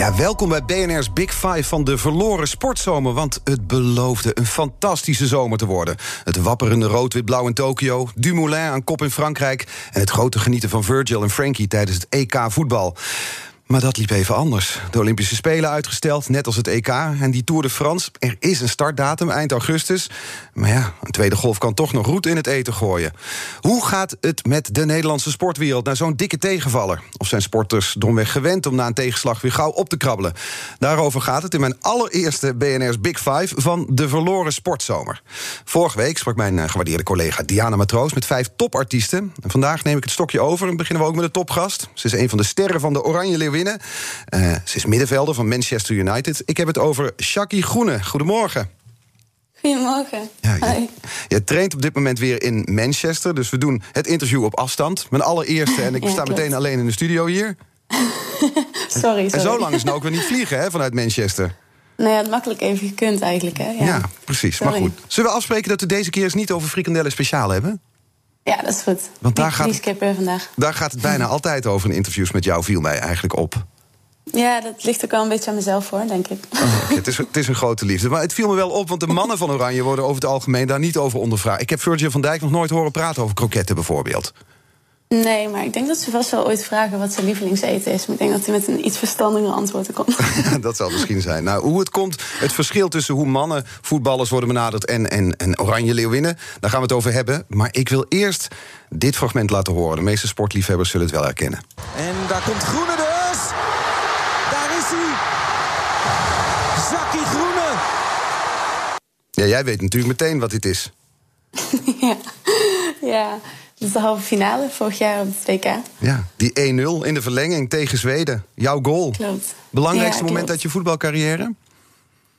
Ja, welkom bij BNR's Big Five van de verloren sportzomer. Want het beloofde een fantastische zomer te worden. Het wapperende rood-wit-blauw in Tokio, Dumoulin aan kop in Frankrijk... en het grote genieten van Virgil en Frankie tijdens het EK voetbal. Maar dat liep even anders. De Olympische Spelen uitgesteld, net als het EK. En die Tour de France, er is een startdatum eind augustus. Maar ja, een tweede golf kan toch nog roet in het eten gooien. Hoe gaat het met de Nederlandse sportwereld na zo'n dikke tegenvaller? Of zijn sporters domweg gewend om na een tegenslag weer gauw op te krabbelen? Daarover gaat het in mijn allereerste BNR's Big Five van de verloren sportzomer. Vorige week sprak mijn eh, gewaardeerde collega Diana Matroos met vijf topartiesten. En vandaag neem ik het stokje over en beginnen we ook met de topgast. Ze is een van de sterren van de Oranje Uh, ze is middenvelder van Manchester United. Ik heb het over Shaki Groene. Goedemorgen. Goedemorgen. Ja, je, je, traint op dit moment weer in Manchester. Dus we doen het interview op afstand. Mijn allereerste. En ik sta meteen alleen in de studio hier. sorry, sorry. En zo lang is nou ook weer niet vliegen hè, vanuit Manchester. Nou ja, het makkelijk even gekund eigenlijk. Hè? Ja, ja precies. Maar goed. Zullen we afspreken dat we deze keer eens niet over frikandellen speciaal hebben? Ja, dat is goed. Want daar, gaat, vandaag. daar gaat het bijna altijd over in interviews met jou, viel mij eigenlijk op. Ja, dat ligt ook wel een beetje aan mezelf hoor, denk ik. Oh, het, is, het is een grote liefde. Maar het viel me wel op, want de mannen van Oranje worden over het algemeen daar niet over ondervraagd. Ik heb Virgil van Dijk nog nooit horen praten over kroketten bijvoorbeeld. Nee, maar ik denk dat ze vast wel ooit vragen wat zijn lievelingseten is. Maar ik denk dat hij met een iets verstandiger antwoord komt. dat zal misschien zijn. Nou, hoe het komt, het verschil tussen hoe mannen voetballers worden benaderd en, en, en Oranje Leeuwinnen, daar gaan we het over hebben. Maar ik wil eerst dit fragment laten horen. De meeste sportliefhebbers zullen het wel herkennen. En daar komt Groene dus. Daar is hij. Zakkie Groene. Ja, jij weet natuurlijk meteen wat dit is. ja, ja. Dat is de halve finale vorig jaar op het WK. Ja, die 1-0 in de verlenging tegen Zweden. Jouw goal. Klopt. Belangrijkste moment uit je voetbalcarrière?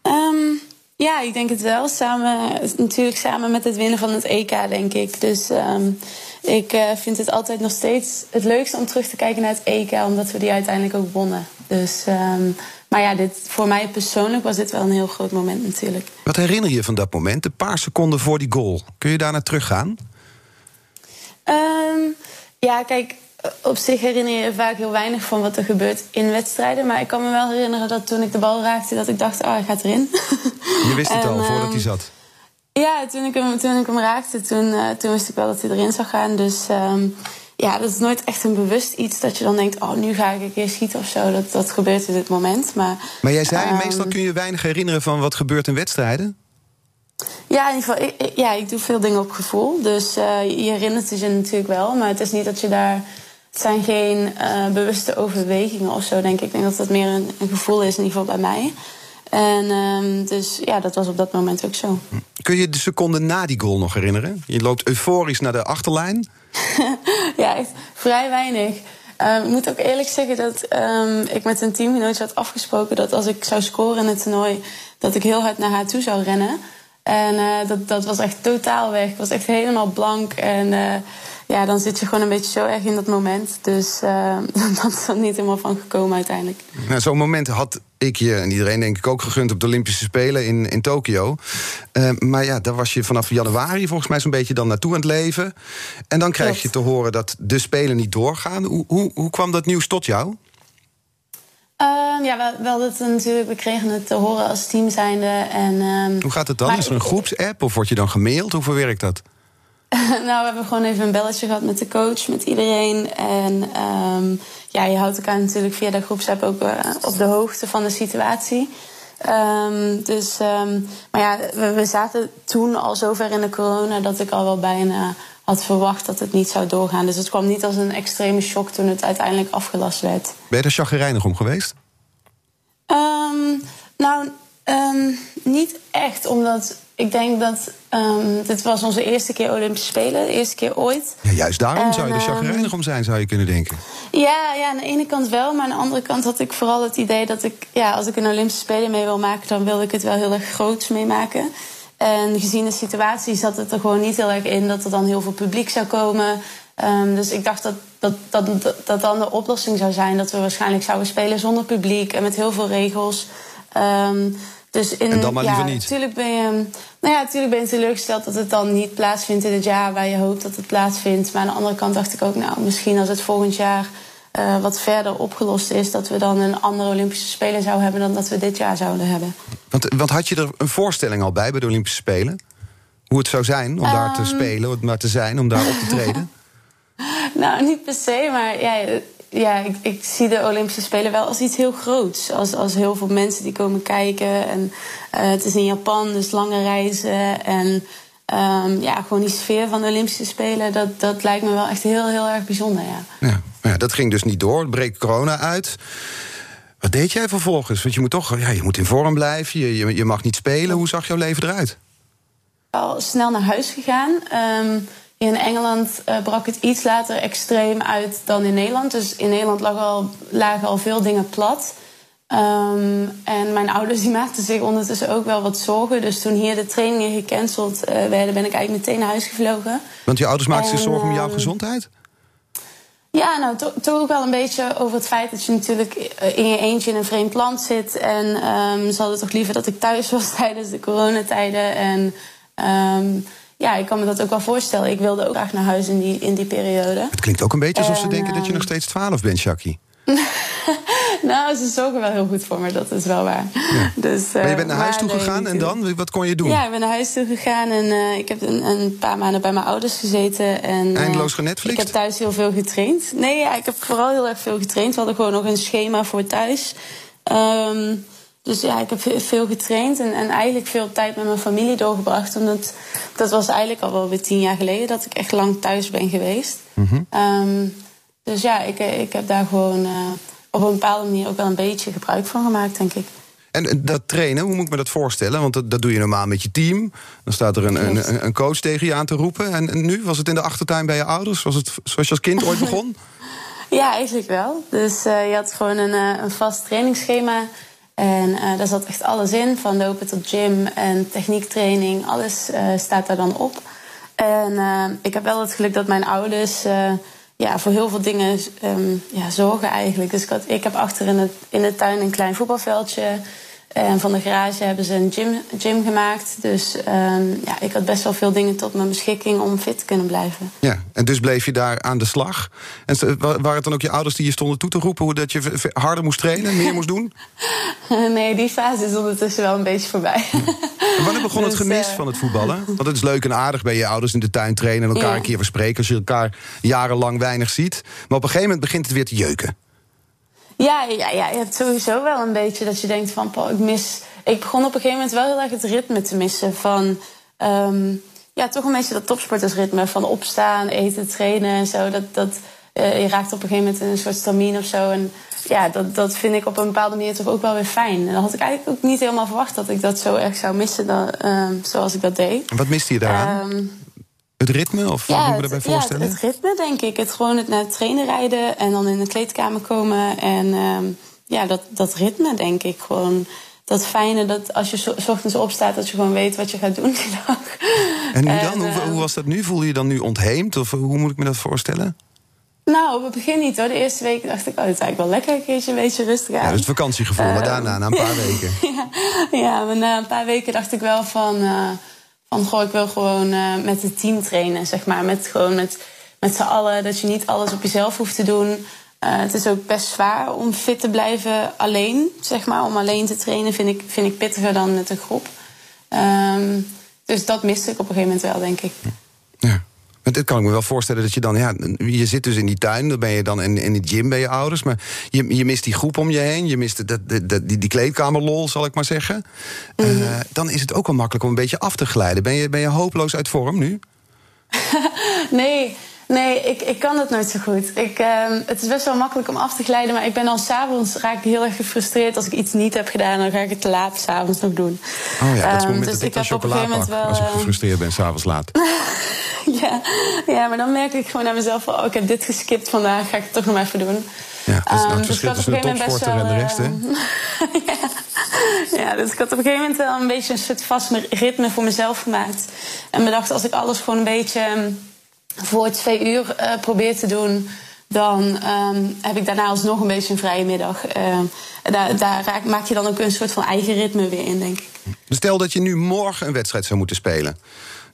Um, ja, ik denk het wel. Samen, natuurlijk samen met het winnen van het EK, denk ik. Dus um, ik uh, vind het altijd nog steeds het leukste om terug te kijken naar het EK, omdat we die uiteindelijk ook wonnen. Dus, um, maar ja, dit, voor mij persoonlijk was dit wel een heel groot moment natuurlijk. Wat herinner je van dat moment, een paar seconden voor die goal? Kun je daar naar teruggaan? Um, ja, kijk, op zich herinner je vaak heel weinig van wat er gebeurt in wedstrijden. Maar ik kan me wel herinneren dat toen ik de bal raakte, dat ik dacht, oh, hij gaat erin. Je wist het al, voordat hij zat? Ja, toen ik hem, toen ik hem raakte, toen, uh, toen wist ik wel dat hij erin zou gaan. Dus um, ja, dat is nooit echt een bewust iets dat je dan denkt... oh, nu ga ik een keer schieten of zo. Dat, dat gebeurt in dit moment. Maar, maar jij zei, um, meestal kun je weinig herinneren van wat gebeurt in wedstrijden? Ja, in ieder geval, ik, ja, ik doe veel dingen op gevoel. Dus uh, je herinnert je natuurlijk wel. Maar het is niet dat je daar. Het zijn geen uh, bewuste overwegingen of zo, denk ik. Ik denk dat dat meer een, een gevoel is, in ieder geval bij mij. En um, dus ja, dat was op dat moment ook zo. Kun je de seconde na die goal nog herinneren? Je loopt euforisch naar de achterlijn. ja, echt vrij weinig. Um, ik moet ook eerlijk zeggen dat um, ik met een teamgenootje had afgesproken... dat als ik zou scoren in het toernooi... dat ik heel hard naar haar toe zou rennen... En uh, dat, dat was echt totaal weg. Ik was echt helemaal blank. En uh, ja, dan zit je gewoon een beetje zo erg in dat moment. Dus uh, dat is er niet helemaal van gekomen uiteindelijk. Nou, Zo'n moment had ik je en iedereen denk ik ook gegund op de Olympische Spelen in, in Tokio. maar ja, daar was je vanaf januari volgens mij zo'n beetje dan naartoe aan het leven. En dan krijg Klopt. je te horen dat de Spelen niet doorgaan. Hoe, hoe, hoe kwam dat nieuws tot jou? Um, ja, we, we, hadden het natuurlijk, we kregen het te horen als team zijnde. En, um, Hoe gaat het dan? Is er een groepsapp of word je dan gemaild? Hoe verwerkt dat? nou, we hebben gewoon even een belletje gehad met de coach, met iedereen. En um, ja, je houdt elkaar natuurlijk via de groepsapp ook uh, op de hoogte van de situatie. dus, maar ja, we, we, zaten toen al zover in de corona dat ik al wel bijna had verwacht dat het niet zou doorgaan. Dus het kwam niet als een extreme shock toen het uiteindelijk afgelast werd. Ben je er chagrijnig om geweest? Nou, um, niet echt, omdat ik denk dat um, dit was onze eerste keer Olympische Spelen, de eerste keer ooit. Ja, juist daarom zou je er ehm, chagrijnig om zijn, zou je kunnen denken. Ja, ja, aan de ene kant wel, maar aan de andere kant had ik vooral het idee dat ik, ja, als ik een Olympische Spelen mee wil maken, dan wil ik het wel heel erg groots meemaken. En gezien de situatie zat het er gewoon niet heel erg in dat er dan heel veel publiek zou komen. Um, dus ik dacht dat, dat, dat, dat dan de oplossing zou zijn dat we waarschijnlijk zouden spelen zonder publiek en met heel veel regels. Um, dus in, en dan maar liever ja, niet. Natuurlijk ben je, nou ja, natuurlijk ben je teleurgesteld dat het dan niet plaatsvindt in het jaar waar je hoopt dat het plaatsvindt. Maar aan de andere kant dacht ik ook, nou, misschien als het volgend jaar uh, wat verder opgelost is, dat we dan een andere Olympische Spelen zouden hebben dan dat we dit jaar zouden hebben. Want, want had je er een voorstelling al bij bij de Olympische Spelen? Hoe het zou zijn om daar te ehm. spelen, om daar te zijn, om daar op te treden? nou, niet per se, maar ja, ja, ik, ik, zie de Olympische Spelen wel als iets heel groots. Als, als heel veel mensen die komen kijken. En uh, het is in Japan, dus lange reizen. En um, ja, gewoon die sfeer van de Olympische Spelen, dat, dat lijkt me wel echt heel, heel erg bijzonder. Ja. Ja, ja, dat ging dus niet door. Het breekt corona uit. Wat deed jij vervolgens? Want je moet toch ja, je moet in vorm blijven, je, je, je mag niet spelen. Hoe zag jouw leven eruit? Al snel naar huis gegaan. Um, in Engeland uh, brak het iets later extreem uit dan in Nederland. Dus in Nederland lag al, lagen al veel dingen plat. Um, en mijn ouders die maakten zich ondertussen ook wel wat zorgen. Dus toen hier de trainingen gecanceld uh, werden, ben ik eigenlijk meteen naar huis gevlogen. Want je ouders maakten zich zorgen om jouw ehm, gezondheid? Ja, nou, toch ook wel een beetje over het feit dat je natuurlijk eh, in je eentje in een vreemd land zit. En um, ze hadden toch liever dat ik thuis was tijdens de coronatijden. En um, ja, ik kan me dat ook wel voorstellen. Ik wilde ook graag naar huis in die, in die periode. Het klinkt ook een beetje alsof ze denken dat je nog steeds 12 bent, Jackie. nou, ze zorgen wel heel goed voor me, dat is wel waar. Dus, maar je bent naar huis toe gegaan en dan? Wat kon je doen? Ja, ik ben naar huis toe gegaan en uh, ik heb een, een, paar maanden bij mijn ouders gezeten. En, uh, Eindeloos genetflixt? Ik heb thuis heel veel getraind. Nee, ja, ik heb vooral heel erg veel getraind. We hadden gewoon nog een schema voor thuis. Um, dus ja, ik heb veel getraind en, en, eigenlijk veel tijd met mijn familie doorgebracht. Omdat dat was eigenlijk al wel weer tien jaar geleden dat ik echt lang thuis ben geweest. Mm um, dus ja, ik, ik heb daar gewoon uh, op een bepaalde manier ook wel een beetje gebruik van gemaakt, denk ik. En dat trainen, hoe moet ik me dat voorstellen? Want dat, dat doe je normaal met je team. Dan staat er een, een, een, coach tegen je aan te roepen. En, nu, was het in de achtertuin bij je ouders? Was het zoals je als kind ooit begon? ja, eigenlijk wel. Dus uh, je had gewoon een, een vast trainingsschema en uh, daar zat echt alles in, van lopen tot gym en techniektraining. Alles uh, staat daar dan op. En uh, ik heb wel het geluk dat mijn ouders ja, voor heel veel dingen um, ja, zorgen eigenlijk. Dus ik, ik heb achter in, het, in de tuin een klein voetbalveldje. En van de garage hebben ze een gym, gym gemaakt. Dus um, ja, ik had best wel veel dingen tot mijn beschikking om fit te kunnen blijven. Ja, en dus bleef je daar aan de slag. En waren het dan ook je ouders die je stonden toe te roepen... hoe dat je harder moest trainen, meer moest doen? nee, die fase is ondertussen wel een beetje voorbij. En wanneer begon het dus, gemis uh... van het voetballen? Want het is leuk en aardig bij je ouders in de tuin trainen... en elkaar ja. een keer verspreken als je elkaar jarenlang weinig ziet. Maar op een gegeven moment begint het weer te jeuken. Ja, ja, ja, je hebt sowieso wel een beetje dat je denkt van... ik mis... Ik begon op een gegeven moment wel heel erg het ritme te missen van... Um, ja, toch een beetje dat topsportersritme van opstaan, eten, trainen en zo. Dat, dat, uh, je raakt op een gegeven moment in een soort stamine of zo. En ja, dat, dat vind ik op een bepaalde manier toch ook wel weer fijn. En dan had ik eigenlijk ook niet helemaal verwacht dat ik dat zo erg zou missen dan, uh, zoals ik dat deed. En wat miste je daaraan? Um, het ritme? Of ja, hoe moet je daarbij voorstellen? Ja, het, ritme, denk ik. Het gewoon het naar het trainen rijden en dan in de kleedkamer komen. En um, ja, dat, dat ritme, denk ik. Gewoon dat fijne dat als je s ochtends opstaat, dat je gewoon weet wat je gaat doen die dag. En nu dan? hoe, hoe, was dat nu? Voel je je dan nu ontheemd? Of hoe moet ik me dat voorstellen? Nou, op het begin niet hoor. De eerste week dacht ik, oh, het is eigenlijk wel lekker een keertje een beetje rustig aan. Ja, dat is vakantiegevoel, uh, maar daarna, na een paar weken. ja, ja, maar na een paar weken dacht ik wel van... Uh, van goh, ik wil gewoon uh, met het team trainen, zeg maar. Met gewoon met, met z'n allen, dat je niet alles op jezelf hoeft te doen. Uh, het is ook best zwaar om fit te blijven alleen, zeg maar. Om alleen te trainen vind ik, vind ik pittiger dan met een groep. Um, dus dat miste ik op een gegeven moment wel, denk ik. Ja. Maar dit kan ik me wel voorstellen dat je dan, ja, je zit dus in die tuin, dan ben je dan in, in de gym bij je ouders, maar je, je mist die groep om je heen, je mist de, de, de, die, die kleedkamerlol, zal ik maar zeggen. Mm -hmm. uh, dan is het ook wel makkelijk om een beetje af te glijden. Ben je, ben je hopeloos uit vorm nu? nee, Nee, ik, ik kan dat nooit zo goed. Ik, ehm, het is best wel makkelijk om af te glijden, maar ik ben dan s'avonds raak ik heel erg gefrustreerd als ik iets niet heb gedaan. Dan ga ik het te laat s'avonds nog doen. Oh ja, dat is het Ehm, moment dus dat ik ik dan chocola pak. wel. Als ik ehm, gefrustreerd ben, s'avonds laat. ja, ja, maar dan merk ik gewoon aan mezelf van, oh, ik heb dit geskipt vandaag, ga ik het toch nog maar even doen. Ja, dat is nou het dus verschil ik tussen de topsporter en de rest, hè? moment best wel, ja. ja, dus ik had op een gegeven moment wel een beetje een soort vast ritme voor mezelf gemaakt. En bedacht, als ik alles gewoon een beetje voor twee uur eh, probeer te doen... dan ehm, heb ik daarna alsnog een beetje een vrije middag. En daar daar raak, maak je dan ook een soort van eigen ritme weer in, denk ik. Stel dat je nu morgen een wedstrijd zou moeten spelen.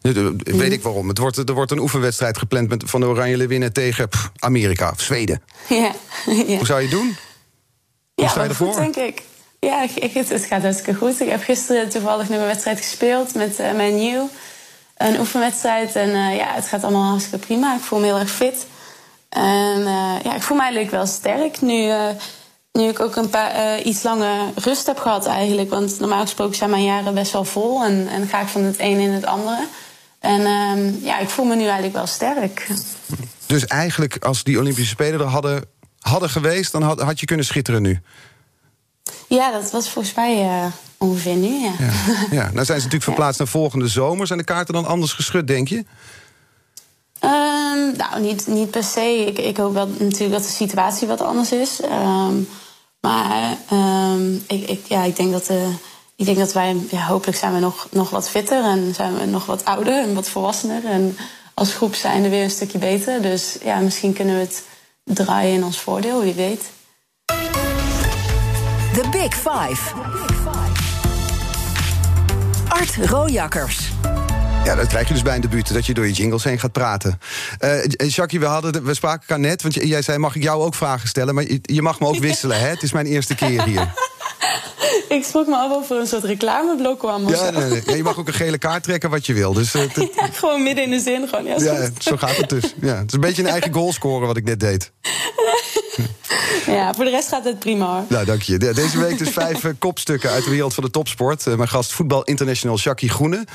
Eh. Weet ik waarom. Het wordt, er wordt een oefenwedstrijd gepland met, van de Oranje Leeuwinnen tegen pff, Amerika of Zweden. Ja, ja. Hoe zou je het doen? Ja, sta je goed, denk ik. Ja, het, gaat hartstikke goed. Ik heb gisteren toevallig nog een wedstrijd gespeeld met eh, mijn nieuw. Een oefenwedstrijd. En eh, ja, het gaat allemaal hartstikke prima. Ik voel me heel erg fit. En eh, ja, ik voel me eigenlijk wel sterk. Nu, eh, nu ik ook een paar, iets langer rust heb gehad eigenlijk. Want normaal gesproken zijn mijn jaren best wel vol. En, en ga ik van het een in het andere. En ehm, ja, ik voel me nu eigenlijk wel sterk. Dus eigenlijk, als die Olympische Spelen er hadden, hadden geweest, dan had, had je kunnen schitteren nu. Ja, dat was volgens mij eh, ongeveer nu, ja. Ja. ja. Nou zijn ze natuurlijk verplaatst naar volgende zomer. Zijn de kaarten dan anders geschud, denk je? Ehm, nou, niet, niet per se. Ik, ik hoop wel natuurlijk dat de situatie wat anders is. Ehm, maar ehm, ik, ik, ja, ik, denk dat de, ik denk dat wij, ja, hopelijk zijn we nog, nog wat fitter en zijn we nog wat ouder en wat volwassener. En als groep zijn we weer een stukje beter. Dus ja, misschien kunnen we het draaien in ons voordeel, wie weet. The Big Five. Art Rojakkers. Ja, dat krijg je dus bij een debuut, dat je door je jingles heen gaat praten. Eh eh, Jackie, we, hadden, we spraken elkaar net, want jij zei... mag ik jou ook vragen stellen, maar je, je mag me ook wisselen, hè? Het is mijn eerste keer hier. Ik schrok me af of er een soort reclameblok kwam. Ja, zo. nee, nee. Ja, je mag ook een gele kaart trekken wat je wil. Dus eh, Ja, gewoon midden in de zin. Gewoon, ja, zo gaat het dus. Ja, het is een beetje een eigen goal scoren wat ik net deed. ja, voor de rest gaat het prima hoor. Nou, dank je. De- Deze week dus vijf eh, kopstukken uit de wereld van de topsport. Eh, mijn gast voetbal international Jackie Groene.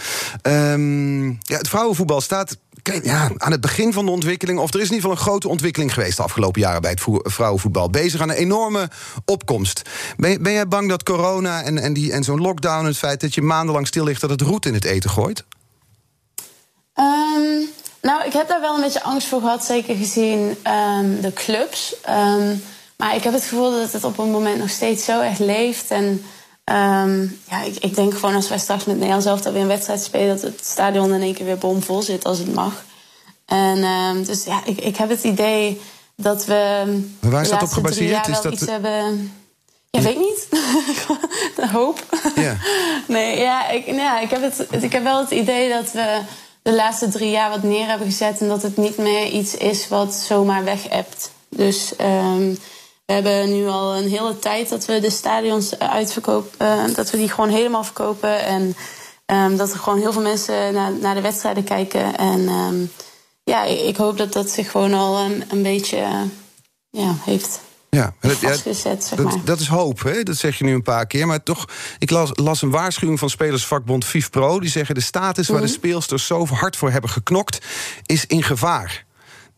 Ehm, ja, het vrouwenvoetbal staat ja, aan het begin van de ontwikkeling... of er is in ieder geval een grote ontwikkeling geweest... de afgelopen jaren bij het voe- vrouwenvoetbal. Bezig aan een enorme opkomst. Ben, jij bang dat corona en, en, die- en zo'n lockdown... het feit dat je maandenlang stil ligt... dat het roet in het eten gooit? Ehm, nou, ik heb daar wel een beetje angst voor gehad, zeker gezien ehm, de clubs. Ehm, maar ik heb het gevoel dat het op een moment nog steeds zo echt leeft. En ehm, ja, ik, ik denk gewoon als wij straks met Nederland zelf weer een wedstrijd spelen, dat het stadion in één keer weer bomvol zit als het mag. En dus ja, ik, ik heb het idee dat we. Maar waar is dat op gebaseerd? Is dat- iets hebben. Ja, weet ik niet. de hoop. Ja. Nee, ja, ik, nou ja, ik, heb het, ik heb wel het idee dat we de laatste drie jaar wat neer hebben gezet... en dat het niet meer iets is wat zomaar weg hebt. Dus ehm, we hebben nu al een hele tijd dat we de stadions eh, uitverkopen... eh, dat we die gewoon helemaal verkopen... en ehm, dat er gewoon heel veel mensen naar, naar de wedstrijden kijken. En ehm, ja, ik, hoop dat dat zich gewoon al een, een beetje eh, ja, heeft Ja, dat, ja, zeg maar. dat is hoop, hè? dat zeg je nu een paar keer. Maar toch, ik las, las een waarschuwing van spelersvakbond FIFPro. Die zeggen de status waar de Mhm. speelsters zo hard voor hebben geknokt... is in gevaar.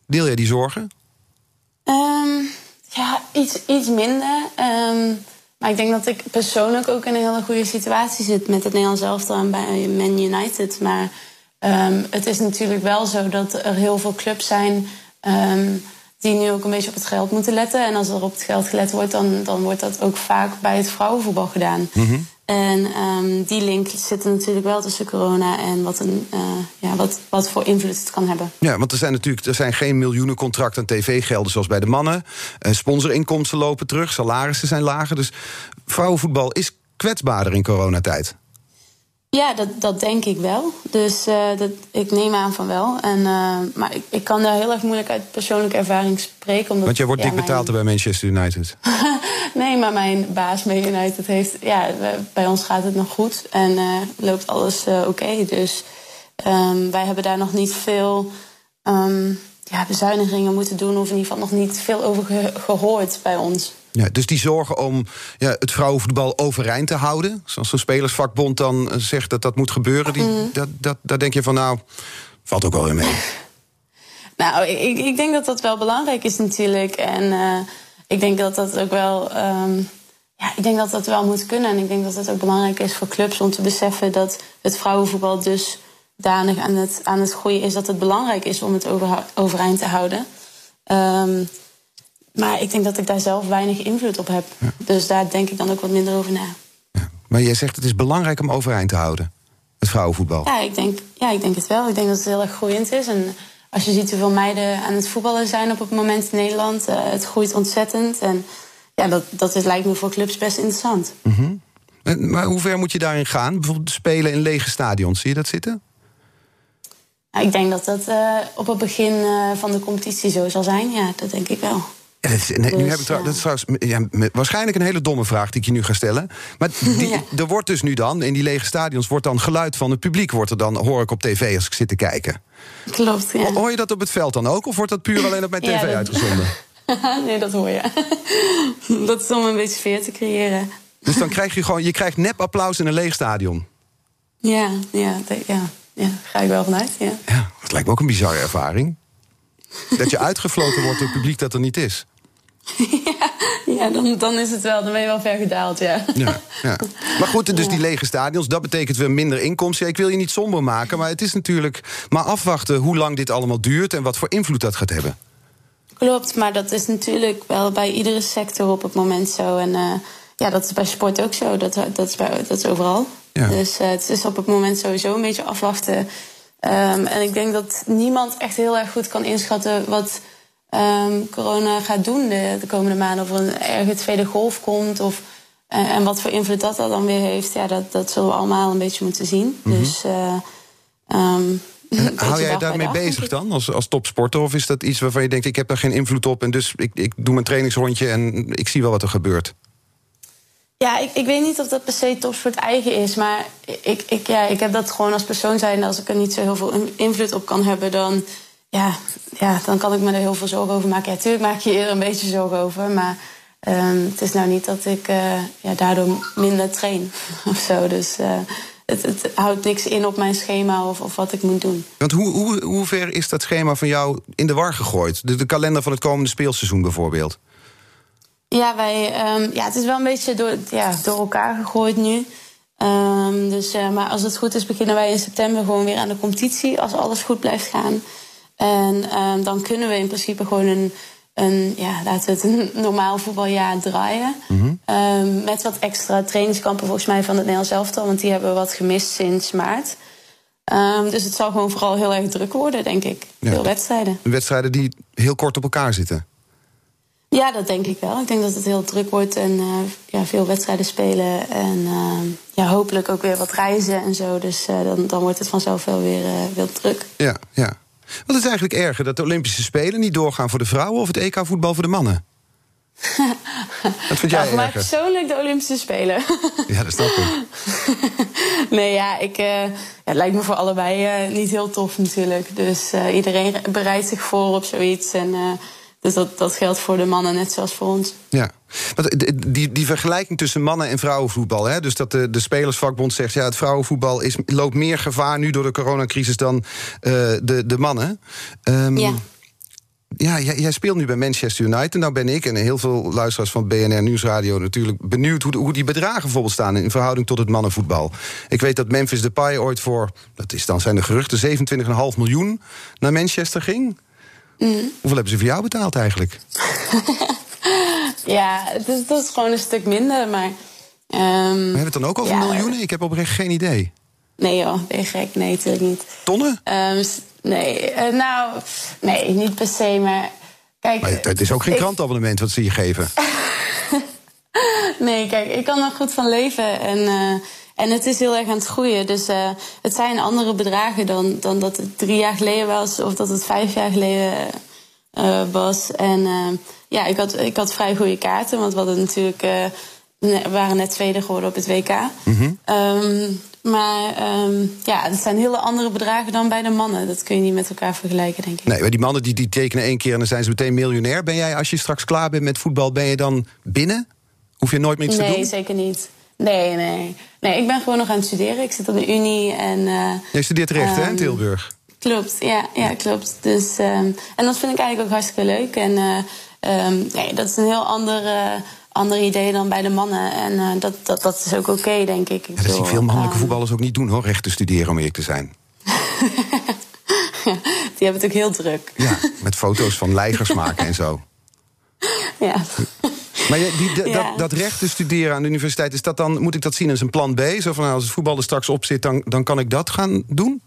Deel jij die zorgen? Ehm, ja, iets, iets minder. Ehm, maar ik denk dat ik persoonlijk ook in een hele goede situatie zit met het Nederlands elftal en bij Man United. Maar ehm, het is natuurlijk wel zo dat er heel veel clubs zijn die nu ook een beetje op het geld moeten letten. En als er op het geld gelet wordt, dan, dan wordt dat ook vaak bij het vrouwenvoetbal gedaan. En ehm, die link zit er natuurlijk wel tussen corona en wat, een, eh, ja, wat, wat voor invloed het kan hebben. Ja, want er zijn natuurlijk er zijn geen miljoenen contracten aan tv-gelden zoals bij de mannen. Eh, sponsorinkomsten lopen terug, salarissen zijn lager. Dus vrouwenvoetbal is kwetsbaarder in coronatijd. Ja, dat, dat denk ik wel. Dus eh, dat, ik neem aan van wel. En, eh, maar ik, ik kan daar heel erg moeilijk uit persoonlijke ervaring spreken. Omdat, Want jij wordt ja, dik betaald mijn- bij Manchester United. Nee, maar mijn baas bij United heeft... Ja, bij ons gaat het nog goed. En eh, loopt alles oké. Dus ehm, wij hebben daar nog niet veel ehm, ja, bezuinigingen moeten doen. Of in ieder geval nog niet veel over ge- gehoord bij ons. Ja, dus die zorgen om ja, het vrouwenvoetbal overeind te houden. Zoals zo'n spelersvakbond dan eh, zegt dat dat moet gebeuren. Die, Mhm. dat, dat, daar denk je van, nou, valt ook wel weer mee. Nou, ik, ik denk dat dat wel belangrijk is natuurlijk. En uh, ik denk dat dat ook wel. Um, ja, ik denk dat dat wel moet kunnen. En ik denk dat het ook belangrijk is voor clubs om te beseffen dat het vrouwenvoetbal dus danig aan het, aan het groeien is dat het belangrijk is om het over, overeind te houden. Um, maar ik denk dat ik daar zelf weinig invloed op heb. Ja. Dus daar denk ik dan ook wat minder over na. Ja. Maar jij zegt het is belangrijk om overeind te houden, het vrouwenvoetbal. Ja ik, denk, ja, ik denk het wel. Ik denk dat het heel erg groeiend is. En als je ziet hoeveel meiden aan het voetballen zijn op het moment in Nederland, uh, het groeit ontzettend. En ja, dat, dat is, lijkt me voor clubs best interessant. Mm -hmm. Maar hoe ver moet je daarin gaan? Bijvoorbeeld spelen in lege stadions, zie je dat zitten? Nou, ik denk dat dat uh, op het begin uh, van de competitie zo zal zijn. Ja, dat denk ik wel. Is, nee, dus, nu heb ik trouw, dat is trouwens ja, waarschijnlijk een hele domme vraag die ik je nu ga stellen. Maar die, ja. er wordt dus nu dan, in die lege stadions, wordt dan geluid van het publiek, wordt er dan, hoor ik op tv als ik zit te kijken. Klopt, ja. Hoor je dat op het veld dan ook, of wordt dat puur alleen op mijn tv dat... uitgezonden? nee, dat hoor je. dat is om een beetje sfeer te creëren. Dus dan krijg je gewoon, je krijgt nep applaus in een leeg stadion. Ja, ja, ja, ja, ga ik wel vanuit. Ja. ja, dat lijkt me ook een bizarre ervaring. Dat je uitgefloten wordt door het publiek dat er niet is. Ja, ja dan, dan is het wel, dan ben je wel ver gedaald, ja. ja, ja. Maar goed, dus die lege stadions, dat betekent weer minder inkomsten. ik wil je niet somber maken, maar het is natuurlijk maar afwachten hoe lang dit allemaal duurt en wat voor invloed dat gaat hebben. Klopt, maar dat is natuurlijk wel bij iedere sector op het moment zo. En uh, ja, dat is bij sport ook zo. Dat, dat, is, bij, dat is overal. Ja. Dus uh, het is op het moment sowieso een beetje afwachten. Um, en ik denk dat niemand echt heel erg goed kan inschatten wat um, corona gaat doen de, de, komende maanden. Of er een erge tweede golf komt. Of, uh, en wat voor invloed dat, dat dan weer heeft. Ja, dat, dat zullen we allemaal een beetje moeten zien. Mm -hmm. Dus. Um, hou jij daarmee bezig dan, als, als topsporter? Of is dat iets waarvan je denkt, ik heb daar geen invloed op... en dus ik, ik doe mijn trainingsrondje en ik zie wel wat er gebeurt? Ja, ik, ik weet niet of dat per se topsport eigen is. Maar ik, ik, ja, ik heb dat gewoon als persoon zijn. Als ik er niet zo heel veel invloed op kan hebben... dan, ja, ja, dan kan ik me er heel veel zorgen over maken. Ja, tuurlijk maak je er een beetje zorgen over. Maar um, het is nou niet dat ik uh, ja, daardoor minder train of zo. Dus... Uh, het, het, houdt niks in op mijn schema of, of wat ik moet doen. Want hoe, hoe, hoe ver is dat schema van jou in de war gegooid? De, de kalender van het komende speelseizoen bijvoorbeeld? Ja, wij, um, ja, het is wel een beetje door, ja, door elkaar gegooid nu. Um, dus, uh, maar als het goed is, beginnen wij in september gewoon weer aan de competitie. Als alles goed blijft gaan. En um, dan kunnen we in principe gewoon een een, ja, laten we het een normaal voetbaljaar draaien. Mm -hmm. um, met wat extra trainingskampen volgens mij van het Nederlands elftal. Want die hebben we wat gemist sinds maart. Um, dus het zal gewoon vooral heel erg druk worden, denk ik. Ja. Veel wedstrijden. Wedstrijden die heel kort op elkaar zitten. Ja, dat denk ik wel. Ik denk dat het heel druk wordt en uh, ja, veel wedstrijden spelen. En uh, ja, hopelijk ook weer wat reizen en zo. Dus uh, dan, dan wordt het vanzelf wel weer, weer druk. Ja, ja. Wat is eigenlijk erger, dat de Olympische Spelen niet doorgaan voor de vrouwen of het EK-voetbal voor de mannen? Wat vind jij ja, voor mij persoonlijk de Olympische Spelen. ja, dat snap ik. nee, ja, ik, uh, ja, het lijkt me voor allebei uh, niet heel tof natuurlijk. Dus uh, iedereen bereidt zich voor op zoiets. En dus dat, dat geldt voor de mannen net zoals voor ons. Ja, die, die vergelijking tussen mannen- en vrouwenvoetbal. Hè? Dus dat de, de Spelersvakbond zegt... ja, het vrouwenvoetbal is, loopt meer gevaar nu door de coronacrisis dan uh, de, de mannen. Um, ja. Ja, jij, jij, speelt nu bij Manchester United. Nou ben ik en heel veel luisteraars van BNR Nieuwsradio natuurlijk benieuwd hoe, hoe die bedragen bijvoorbeeld staan in verhouding tot het mannenvoetbal. Ik weet dat Memphis Depay ooit voor, dat is dan zijn de geruchten, 27,5 miljoen naar Manchester ging. Mm. Hoeveel hebben ze voor jou betaald eigenlijk? ja, het is, dat is gewoon een stuk minder, maar... Um, we hebben het dan ook over ja, miljoenen? Ik heb oprecht geen idee. Nee joh, ben je gek? Nee, natuurlijk niet. Tonnen? Um, nee, uh, nou, nee, niet per se, maar... Kijk, maar het, het is ook geen ik... krantabonnement wat ze je geven. nee, kijk, ik kan er goed van leven en... Uh, en het is heel erg aan het groeien. Dus uh, het zijn andere bedragen dan, dan dat het drie jaar geleden was of dat het vijf jaar geleden uh, was. En uh, ja, ik had, ik had vrij goede kaarten, want we hadden natuurlijk. we waren net tweede geworden op het WK. Mm -hmm. um, maar um, ja, het zijn hele andere bedragen dan bij de mannen. Dat kun je niet met elkaar vergelijken, denk ik. Nee, maar die mannen die, die tekenen één keer en dan zijn ze meteen miljonair. Ben jij, als je straks klaar bent met voetbal, ben je dan binnen? Hoef je nooit meer iets nee, te doen? Nee, zeker niet. Nee, nee. Nee, ik ben gewoon nog aan het studeren. Ik zit op de Unie en... Uh, je studeert recht, um, hè, in ehm, Tilburg? Klopt, ja, ja klopt. Dus, ehm, en dat vind ik eigenlijk ook hartstikke leuk. En uh, nee, dat is een heel ander, ander idee dan bij de mannen. En dat, dat, dat is ook oké, denk ik. ik ja, dat zien veel mannelijke voetballers ook niet doen, hoor, recht te studeren om eerlijk te zijn. die hebben het ook heel druk. Ja, met foto's van leigers maken en zo. Ja. Maar die, dat, dat recht te studeren aan de universiteit, is dat dan, moet ik dat zien als een plan B? Zo van nou, als het voetbal er straks op zit, dan, dan kan ik dat gaan doen?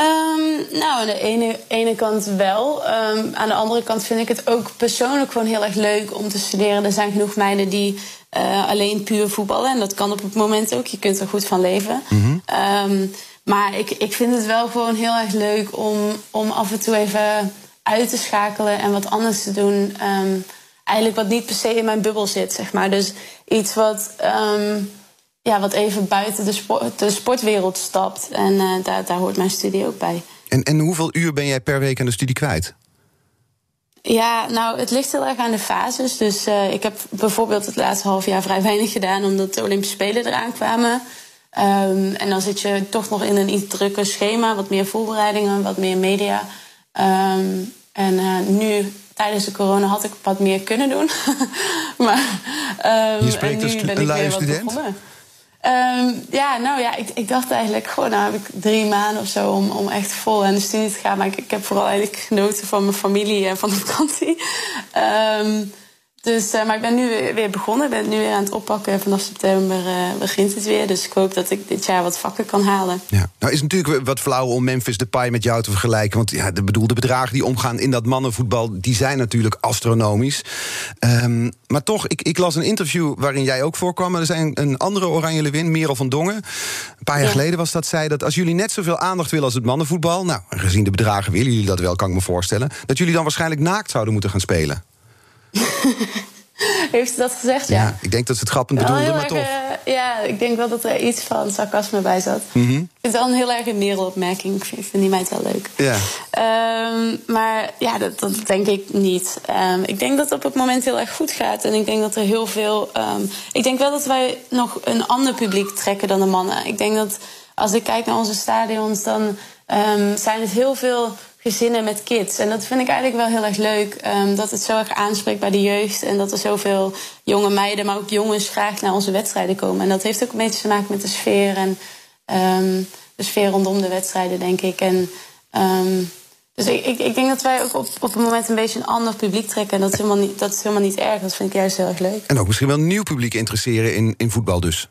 Um, nou, aan de ene, ene kant wel. Um, aan de andere kant vind ik het ook persoonlijk gewoon heel erg leuk om te studeren. Er zijn genoeg meiden die uh, alleen puur voetballen. En dat kan op het moment ook. Je kunt er goed van leven. Mm -hmm. um, maar ik, ik vind het wel gewoon heel erg leuk om, om af en toe even uit te schakelen en wat anders te doen. Um, eigenlijk wat niet per se in mijn bubbel zit, zeg maar. Dus iets wat, um, ja, wat even buiten de, sport, de sportwereld stapt. En uh, daar, daar hoort mijn studie ook bij. En, en hoeveel uur ben jij per week aan de studie kwijt? Ja, nou, het ligt heel erg aan de fases. Dus uh, ik heb bijvoorbeeld het laatste half jaar vrij weinig gedaan... omdat de Olympische Spelen eraan kwamen. Um, en dan zit je toch nog in een iets drukker schema. Wat meer voorbereidingen, wat meer media. Um, en uh, nu tijdens de corona had ik wat meer kunnen doen. maar, um, Je spreekt als een luie student? Um, ja, nou ja, ik, ik, dacht eigenlijk gewoon, nou heb ik drie maanden of zo om, om echt vol aan de studie te gaan. Maar ik, ik heb vooral eigenlijk genoten van mijn familie en van de vakantie. Um, dus, uh, maar ik ben nu weer begonnen. Ik ben nu weer aan het oppakken. Vanaf september uh, begint het weer. Dus ik hoop dat ik dit jaar wat vakken kan halen. Ja. Nou is natuurlijk wat flauw om Memphis Depay met jou te vergelijken. Want ja, de bedoelde bedragen die omgaan in dat mannenvoetbal... die zijn natuurlijk astronomisch. Um, maar toch, ik, ik, las een interview waarin jij ook voorkwam. Er zijn een andere Oranje Lewin, Merel van Dongen. Een paar jaar ja. geleden was dat zij dat als jullie net zoveel aandacht willen als het mannenvoetbal... nou, gezien de bedragen willen jullie dat wel, kan ik me voorstellen... dat jullie dan waarschijnlijk naakt zouden moeten gaan spelen. Heeft ze dat gezegd? Ja. ja. ik denk dat ze het grappend bedoelde, maar toch. Uh, ja, ik denk wel dat er iets van sarcasme bij zat. Mm -hmm. Ik vind het wel een heel erg een merelopmerking. Ik vind, vind die meid wel leuk. Ja. Um, maar ja, dat, dat, denk ik niet. Um, ik denk dat het op het moment heel erg goed gaat. En ik denk dat er heel veel... Um, ik denk wel dat wij nog een ander publiek trekken dan de mannen. Ik denk dat als ik kijk naar onze stadions... dan zijn het heel veel gezinnen met kids. En dat vind ik eigenlijk wel heel erg leuk. Um, dat het zo erg aanspreekt bij de jeugd. En dat er zoveel jonge meiden, maar ook jongens graag naar onze wedstrijden komen. En dat heeft ook een beetje te maken met de sfeer. En um, de sfeer rondom de wedstrijden, denk ik. En, um, dus ik, ik, ik, denk dat wij ook op, op het moment een beetje een ander publiek trekken. En dat is, helemaal niet, dat is helemaal niet erg. Dat vind ik juist heel erg leuk. En ook misschien wel een nieuw publiek interesseren in, in voetbal dus.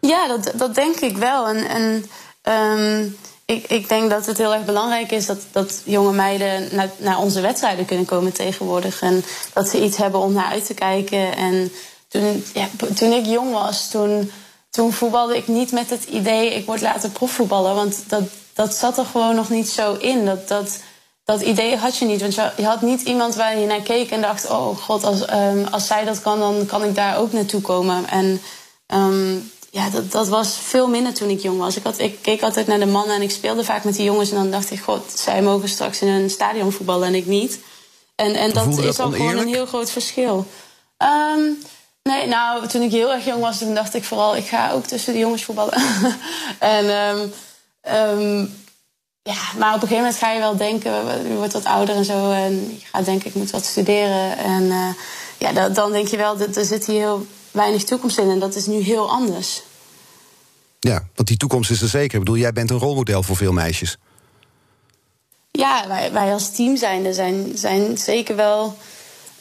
Ja, dat, dat denk ik wel. En, en ik, ik, denk dat het heel erg belangrijk is dat, dat jonge meiden naar, naar, onze wedstrijden kunnen komen tegenwoordig. En dat ze iets hebben om naar uit te kijken. En toen, ja, toen ik jong was, toen, toen voetbalde ik niet met het idee... ik word later profvoetballer, want dat, dat zat er gewoon nog niet zo in. Dat, dat, dat idee had je niet. Want je, had niet iemand waar je naar keek en dacht... oh god, als, um, als zij dat kan, dan kan ik daar ook naartoe komen. En um, ja, dat, dat was veel minder toen ik jong was. Ik, had, ik keek altijd naar de mannen en ik speelde vaak met die jongens. En dan dacht ik, god, zij mogen straks in een stadion voetballen en ik niet. En, en dat is al gewoon een heel groot verschil. Um, nee, nou, toen ik heel erg jong was, toen dacht ik vooral... ik ga ook tussen de jongens voetballen. en um, um, ja, maar op een gegeven moment ga je wel denken... je wordt wat ouder en zo en je gaat denken, ik moet wat studeren. En uh, ja, dan, dan denk je wel, er zit hier heel weinig toekomst in. En dat is nu heel anders. Ja, want die toekomst is er zeker. Ik bedoel, jij bent een rolmodel voor veel meisjes. Ja, wij, wij als team zijn, zijn, zijn zeker wel,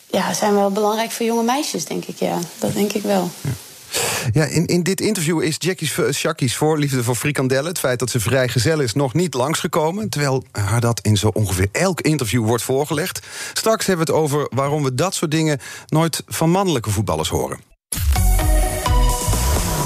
ja, zijn wel belangrijk voor jonge meisjes, denk ik. Ja, dat denk ik wel. Ja. Ja, in, in dit interview is Jackie's, Jackie's voorliefde voor frikandellen... het feit dat ze vrijgezel is, nog niet langsgekomen... terwijl haar dat in zo ongeveer elk interview wordt voorgelegd. Straks hebben we het over waarom we dat soort dingen... nooit van mannelijke voetballers horen.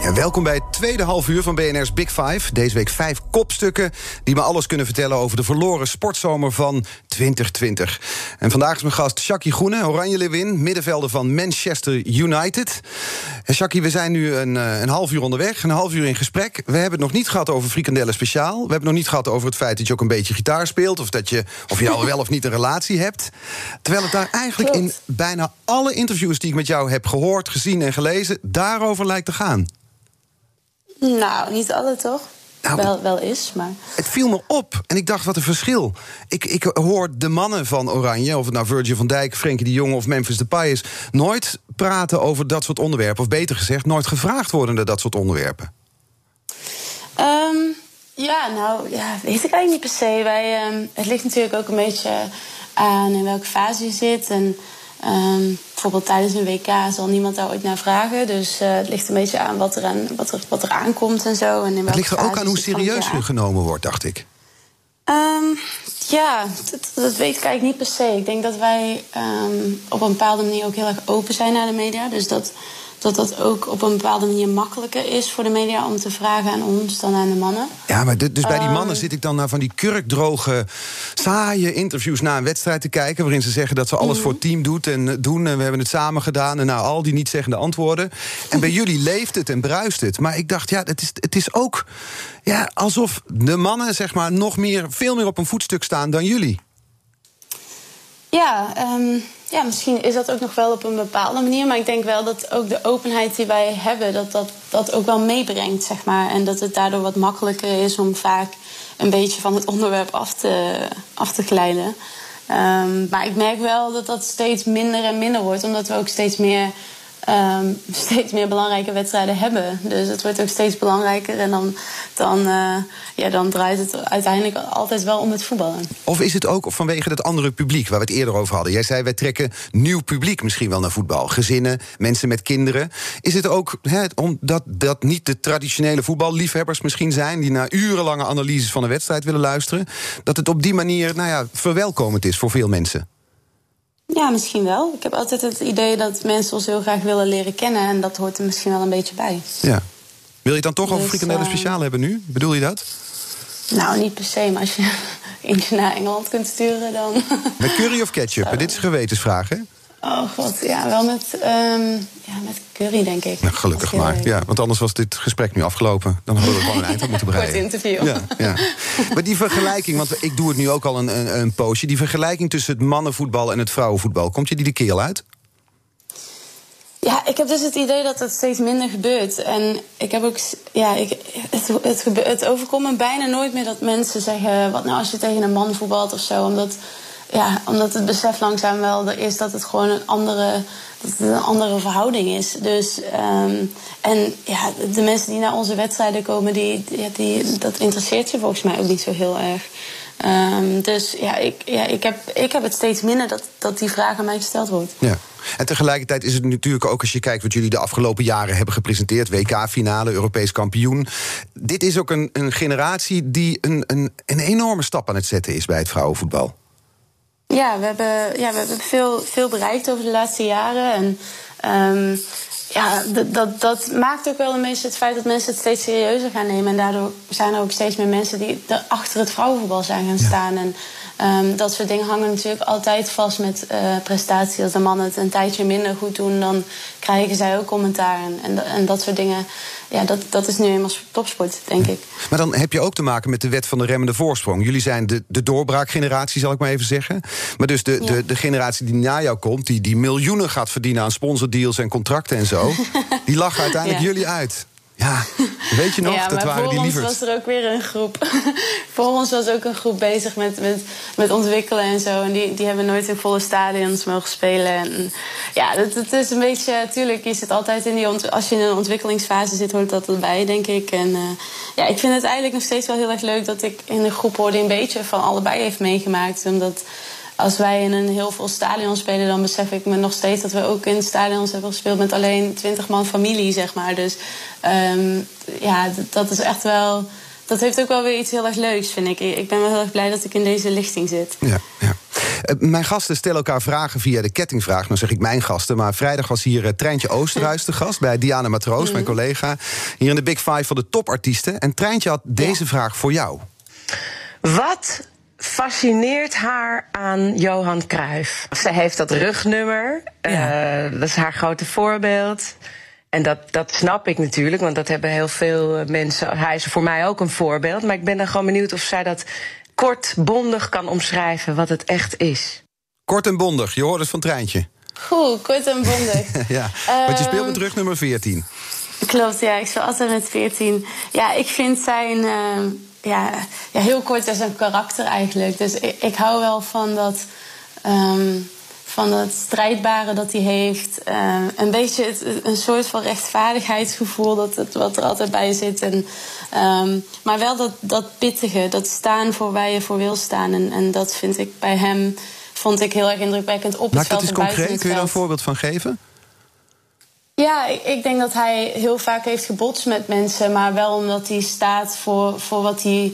Ja, welkom bij het tweede half uur van BNR's Big Five. Deze week vijf kopstukken die me alles kunnen vertellen over de verloren sportzomer van 2020. En vandaag is mijn gast Shaki Groene, Oranje Lewin, middenvelder van Manchester United. En Shaki, we zijn nu een, eh, een half uur onderweg, een half uur in gesprek. We hebben het nog niet gehad over frikandellen speciaal. We hebben het nog niet gehad over het feit dat je ook een beetje gitaar speelt, of dat je, of je al wel of niet een relatie hebt. Terwijl het daar eigenlijk in bijna alle interviews die ik met jou heb gehoord, gezien en gelezen, daarover lijkt te gaan. Nou, niet alle toch? Nou, wel, wel is, maar. Het viel me op en ik dacht, wat een verschil. Ik, ik hoor de mannen van Oranje, of het nou Virgil van Dijk, Frenkie de Jong of Memphis Depay is, nooit praten over dat soort onderwerpen. Of beter gezegd, nooit gevraagd worden naar dat soort onderwerpen. Ehm, ja, nou, ja, weet ik eigenlijk niet per se. Wij, ehm, het ligt natuurlijk ook een beetje aan in welke fase je zit. En ehm, bijvoorbeeld tijdens een WK zal niemand daar ooit naar vragen. Dus eh, het ligt een beetje aan wat er, aan, wat er, wat er aankomt en zo. En in Het ligt er ook aan hoe serieus je genomen wordt, dacht ik. Ehm, ja, dat, dat weet ik eigenlijk niet per se. Ik denk dat wij ehm, op een bepaalde manier ook heel erg open zijn naar de media. Dus dat, dat dat ook op een bepaalde manier makkelijker is voor de media om te vragen aan ons dan aan de mannen. Ja, maar du- dus bij die Ehm. mannen zit ik dan naar van die kurkdroge, saaie interviews na een wedstrijd te kijken. Waarin ze zeggen dat ze alles voor het team doet en, eh, doen. En we hebben het samen gedaan. En nou, al die niet zeggende antwoorden. En bij jullie leeft het en bruist het. Maar ik dacht, ja, het is, het is ook ja, alsof de mannen zeg maar, nog meer, veel meer op een voetstuk staan dan jullie. Ja, ehm, ja, misschien is dat ook nog wel op een bepaalde manier. Maar ik denk wel dat ook de openheid die wij hebben, dat dat, dat ook wel meebrengt, zeg maar. En dat het daardoor wat makkelijker is om vaak een beetje van het onderwerp af te, af te glijden. Ehm, maar ik merk wel dat dat steeds minder en minder wordt, omdat we ook steeds meer, ehm, steeds meer belangrijke wedstrijden hebben. Dus het wordt ook steeds belangrijker en dan, dan, eh, ja, dan draait het uiteindelijk altijd wel om het voetballen. Of is het ook vanwege het andere publiek waar we het eerder over hadden? Jij zei, wij trekken nieuw publiek misschien wel naar voetbal. Gezinnen, mensen met kinderen. Is het ook omdat dat niet de traditionele voetballiefhebbers misschien zijn... die naar urenlange analyses van een wedstrijd willen luisteren... dat het op die manier nou ja, verwelkomend is voor veel mensen? Ja, misschien wel. Ik heb altijd het idee dat mensen ons heel graag willen leren kennen. En dat hoort er misschien wel een beetje bij. Ja. Wil je het dan toch over Dus, frikandellen eh, speciaal hebben nu? Bedoel je dat? Nou, niet per se, maar als je eentje naar Engeland kunt sturen, dan. Met curry of ketchup? Dit is gewetensvraag, hè? Oh god, ja, wel met, ehm, ja, met curry, denk ik. Nou, gelukkig maar. Ja, want anders was dit gesprek nu afgelopen. Dan hadden we gewoon een eind aan moeten Kort breien. interview. Ja, ja. Maar die vergelijking, want ik doe het nu ook al een, een, een poosje... die vergelijking tussen het mannenvoetbal en het vrouwenvoetbal... komt je die de keel uit? Ja, ik heb dus het idee dat het steeds minder gebeurt. En ik heb ook, ja, ik, het, het, het overkomt me bijna nooit meer dat mensen zeggen: wat nou als je tegen een man voetbalt of zo. Omdat, ja, omdat het besef langzaam wel is dat het gewoon een andere, een andere verhouding is. Dus, ehm, en ja, de mensen die naar onze wedstrijden komen, die, die, dat interesseert je volgens mij ook niet zo heel erg. Ehm, dus ja, ik, ja ik, heb, ik heb het steeds minder dat, dat die vraag aan mij gesteld wordt. Ja. En tegelijkertijd is het natuurlijk ook als je kijkt wat jullie de afgelopen jaren hebben gepresenteerd: WK-finale, Europees kampioen. Dit is ook een, een generatie die een, een, een enorme stap aan het zetten is bij het vrouwenvoetbal. Ja, we hebben, ja, we hebben veel, veel bereikt over de laatste jaren. En ehm, ja, dat, dat, maakt ook wel een beetje het feit dat mensen het steeds serieuzer gaan nemen. En daardoor zijn er ook steeds meer mensen die er achter het vrouwenvoetbal zijn gaan staan. En ehm, dat soort dingen hangen natuurlijk altijd vast met eh, prestatie. Als de mannen het een tijdje minder goed doen, dan krijgen zij ook commentaar. En, en, en dat soort dingen, ja, dat, dat is nu eenmaal topsport, denk ik. Maar dan heb je ook te maken met de wet van de remmende voorsprong. Jullie zijn de, de doorbraakgeneratie, zal ik maar even zeggen. Maar dus de, de, de generatie die na jou komt, die, die miljoenen gaat verdienen aan sponsordeals en contracten en zo, die lachen uiteindelijk Ja. jullie uit. Ja, weet je nog? Ja, dat maar waren voor die ons was er ook weer een groep. voor ons was ook een groep bezig met, met, met ontwikkelen en zo. En die, die hebben nooit in volle stadions mogen spelen. En ja, het, het is een beetje... Tuurlijk, je zit altijd in die... ont- Als je in een ontwikkelingsfase zit, hoort dat erbij, denk ik. En eh, ja, ik vind het eigenlijk nog steeds wel heel erg leuk... dat ik in een groep hoor die een beetje van allebei heeft meegemaakt. Omdat als wij in een heel vol stadion spelen, dan besef ik me nog steeds dat we ook in stadions hebben gespeeld met alleen 20 man familie, zeg maar. Dus ehm, ja, dat is echt wel. Dat heeft ook wel weer iets heel erg leuks, vind ik. Ik ben wel heel erg blij dat ik in deze lichting zit. Ja, ja. Eh, mijn gasten stellen elkaar vragen via de kettingvraag. Nou zeg ik mijn gasten, maar vrijdag was hier uh, Treintje Oosterhuis te gast... bij Diana Matroos, mijn collega, hier in de Big Five van de topartiesten. En Treintje had deze vraag voor jou. Wat fascineert haar aan Johan Cruijff? Ze heeft dat rugnummer, ja. uh, dat is haar grote voorbeeld... En dat, dat snap ik natuurlijk, want dat hebben heel veel mensen. Hij is voor mij ook een voorbeeld. Maar ik ben dan gewoon benieuwd of zij dat kort, bondig kan omschrijven wat het echt is. Kort en bondig, je hoort het van Treintje. Goed, kort en bondig. ja, want je speelt met rug nummer 14. Klopt, ja, ik speel altijd met 14. Ja, ik vind zijn. Uh, ja, ja, heel kort is een karakter eigenlijk. Dus ik, ik hou wel van dat. Um, van het strijdbare dat hij heeft. Uh, een beetje het, een soort van rechtvaardigheidsgevoel dat het, wat er altijd bij zit. En, um, maar wel dat, dat pittige, dat staan voor waar je voor wil staan. En, en dat vind ik bij hem vond ik heel erg indrukwekkend op het veld. dat eens concreet, kun je daar een voorbeeld van geven? Ja, ik, denk dat hij heel vaak heeft gebotst met mensen, maar wel omdat hij staat voor, voor wat hij.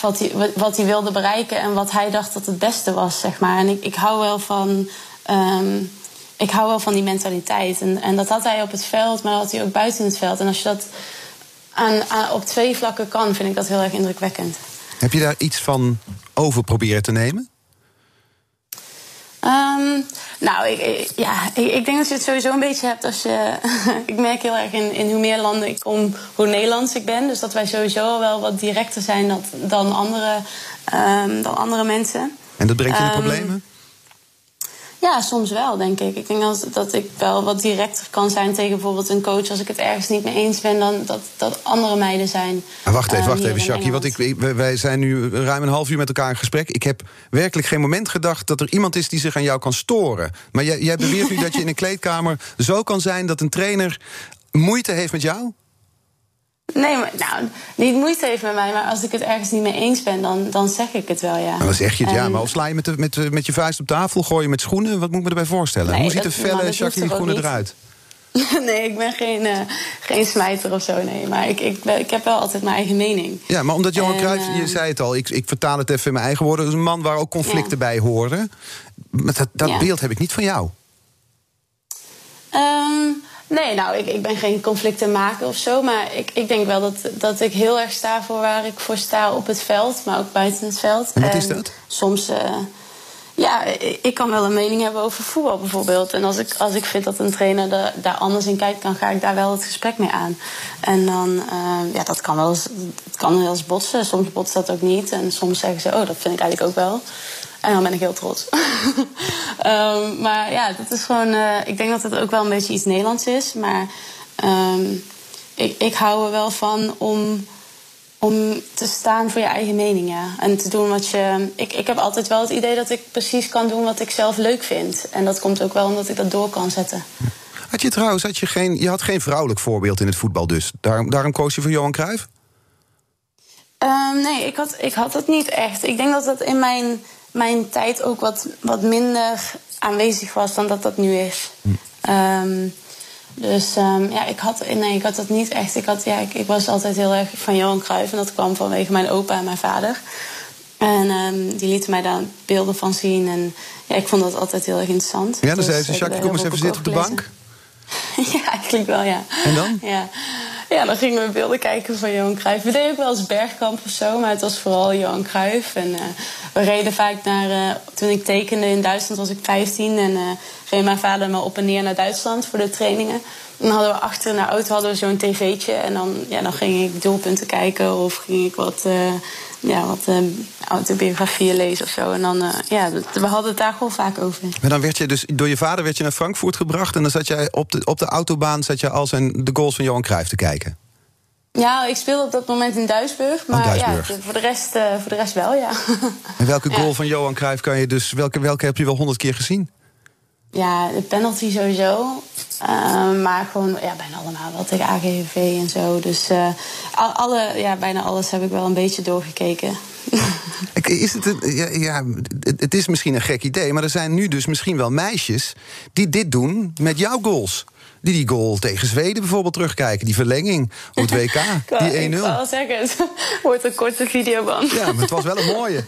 Wat hij, wat hij wilde bereiken en wat hij dacht dat het beste was, zeg maar. En ik, ik hou wel van Um, ik hou wel van die mentaliteit. En, en, dat had hij op het veld, maar dat had hij ook buiten het veld. En als je dat aan, aan, op twee vlakken kan, vind ik dat heel erg indrukwekkend. Heb je daar iets van over proberen te nemen? Um, nou, ik, ja, ik, ik, denk dat je het sowieso een beetje hebt als je. ik merk heel erg in, in hoe meer landen ik kom, hoe Nederlands ik ben. Dus dat wij sowieso wel wat directer zijn dat, dan, andere, um, dan andere mensen. En dat brengt je in de problemen? Ja, soms wel, denk ik. Ik denk dat, dat ik wel wat directer kan zijn tegen bijvoorbeeld een coach. Als ik het ergens niet mee eens ben, dan dat, dat andere meiden zijn. Ah, wacht even, wacht uh, even, Jackie. Want ik, wij zijn nu ruim een half uur met elkaar in gesprek. Ik heb werkelijk geen moment gedacht dat er iemand is die zich aan jou kan storen. Maar jij, jij beweert nu dat je in een kleedkamer zo kan zijn dat een trainer moeite heeft met jou? Nee, maar, nou, niet moeite heeft met mij, maar als ik het ergens niet mee eens ben, dan, dan zeg ik het wel, ja. dan zeg je het, ja. Maar of sla je met, de, met, met je vuist op tafel, gooi je met schoenen? Wat moet ik me erbij voorstellen? Nee, Hoe ziet dat, de felle Jacqueline schoenen eruit? nee, ik ben geen, uh, geen smijter of zo, nee. Maar ik, ik, ik heb wel altijd mijn eigen mening. Ja, maar omdat Johan Cruijff, uh, je zei het al, ik, ik vertaal het even in mijn eigen woorden... is een man waar ook conflicten ja. bij horen. Maar dat, dat ja. beeld heb ik niet van jou. Um, Nee, nou, ik, ik ben geen conflicten maken of zo. Maar ik, ik denk wel dat, dat ik heel erg sta voor waar ik voor sta op het veld, maar ook buiten het veld. En wat is dat? Soms, uh, ja, ik kan wel een mening hebben over voetbal bijvoorbeeld. En als ik, als ik vind dat een trainer de, daar anders in kijkt, dan ga ik daar wel het gesprek mee aan. En dan, uh, ja, dat kan wel eens, het kan wel eens botsen. Soms botst dat ook niet. En soms zeggen ze, oh, dat vind ik eigenlijk ook wel. En dan ben ik heel trots. um, maar ja, dat is gewoon. Uh, ik denk dat het ook wel een beetje iets Nederlands is. Maar um, ik, ik hou er wel van om, om te staan voor je eigen mening. Ja. En te doen wat je. Ik, ik heb altijd wel het idee dat ik precies kan doen wat ik zelf leuk vind. En dat komt ook wel omdat ik dat door kan zetten. Had je trouwens had je geen, je had geen vrouwelijk voorbeeld in het voetbal dus? Daarom, daarom koos je voor Johan Cruijff? Um, nee, ik had, ik had het niet echt. Ik denk dat dat in mijn mijn tijd ook wat, wat minder aanwezig was dan dat dat nu is. Hm. Um, dus um, ja, ik had, nee, ik had dat niet echt. Ik, had, ja, ik, ik, was altijd heel erg van Johan Cruijff. En dat kwam vanwege mijn opa en mijn vader. En um, die lieten mij daar beelden van zien. En ja, ik vond dat altijd heel erg interessant. Ja, dan dus zei ze, Jacques, kom eens even zitten op de bank. ja, eigenlijk wel, ja. En dan? Ja. Ja, dan gingen we beelden kijken van Johan Cruijff. We deden ook wel eens bergkamp of zo, maar het was vooral Johan Cruijff. En uh, we reden vaak naar... Uh, toen ik tekende in Duitsland was ik 15 en uh, reed mijn vader me op en neer naar Duitsland voor de trainingen. En dan hadden we achter in de auto hadden we zo'n tv'tje en dan, ja, dan ging ik doelpunten kijken of ging ik wat ja, wat uh, autobiografieën lezen of zo. En dan, uh, ja, we hadden het daar gewoon vaak over. Maar dan werd je dus door je vader werd je naar Frankfurt gebracht... en dan zat jij op de, op de autobaan zat je al zijn, de goals van Johan Cruijff te kijken. Ja, ik speelde op dat moment in Duisburg. Maar oh, Duisburg. ja, voor de, rest, uh, voor de rest wel, ja. En welke goal ja. van Johan Cruijff kan je dus... Welke, welke heb je wel honderd keer gezien? Ja, de penalty sowieso. Uh, maar gewoon ja, bijna allemaal wel tegen AGV en zo. Dus uh, alle, ja, bijna alles heb ik wel een beetje doorgekeken. Is het, ja, ja, het is misschien een gek idee, maar er zijn nu dus misschien wel meisjes die dit doen met jouw goals. Die die goal tegen Zweden bijvoorbeeld terugkijken, die verlenging op het WK, die 1-0. Ik zal zeggen, het wordt een korte videoband. Ja, maar het was wel een mooie.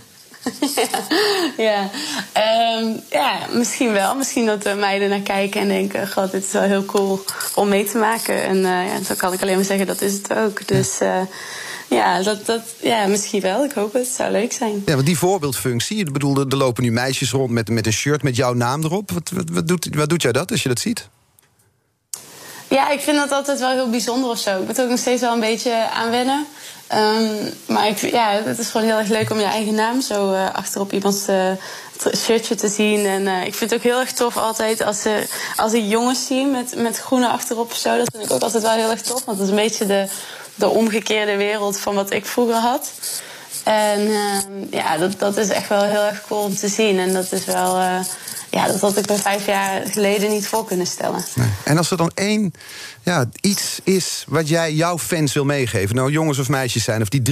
ja, ehm, ja, misschien wel. Misschien dat de meiden naar kijken en denken: God, dit is wel heel cool om mee te maken. En uh, ja, dan kan ik alleen maar zeggen: dat is het ook. Dus. Uh, ja, dat, dat, ja, misschien wel. Ik hoop het. Het zou leuk zijn. Ja, want die voorbeeldfunctie, ik bedoel, er lopen nu meisjes rond met, met een shirt met jouw naam erop. Wat, wat, wat, doet, wat doet jij dat als je dat ziet? Ja, ik vind dat altijd wel heel bijzonder of zo. Ik moet ook nog steeds wel een beetje aan wennen. Um, maar ik, ja, het is gewoon heel erg leuk om je eigen naam zo uh, achterop iemands uh, shirtje te zien. En uh, ik vind het ook heel erg tof altijd als, ze, als ik jongens zie met, met groene achterop of zo. Dat vind ik ook altijd wel heel erg tof. Want dat is een beetje de, de omgekeerde wereld van wat ik vroeger had. En ehm, ja, dat, dat is echt wel heel erg cool om te zien. En dat is wel ja, dat had ik me vijf jaar geleden niet voor kunnen stellen. Nee. En als er dan één ja, iets is wat jij jouw fans wil meegeven, nou jongens of meisjes zijn, of die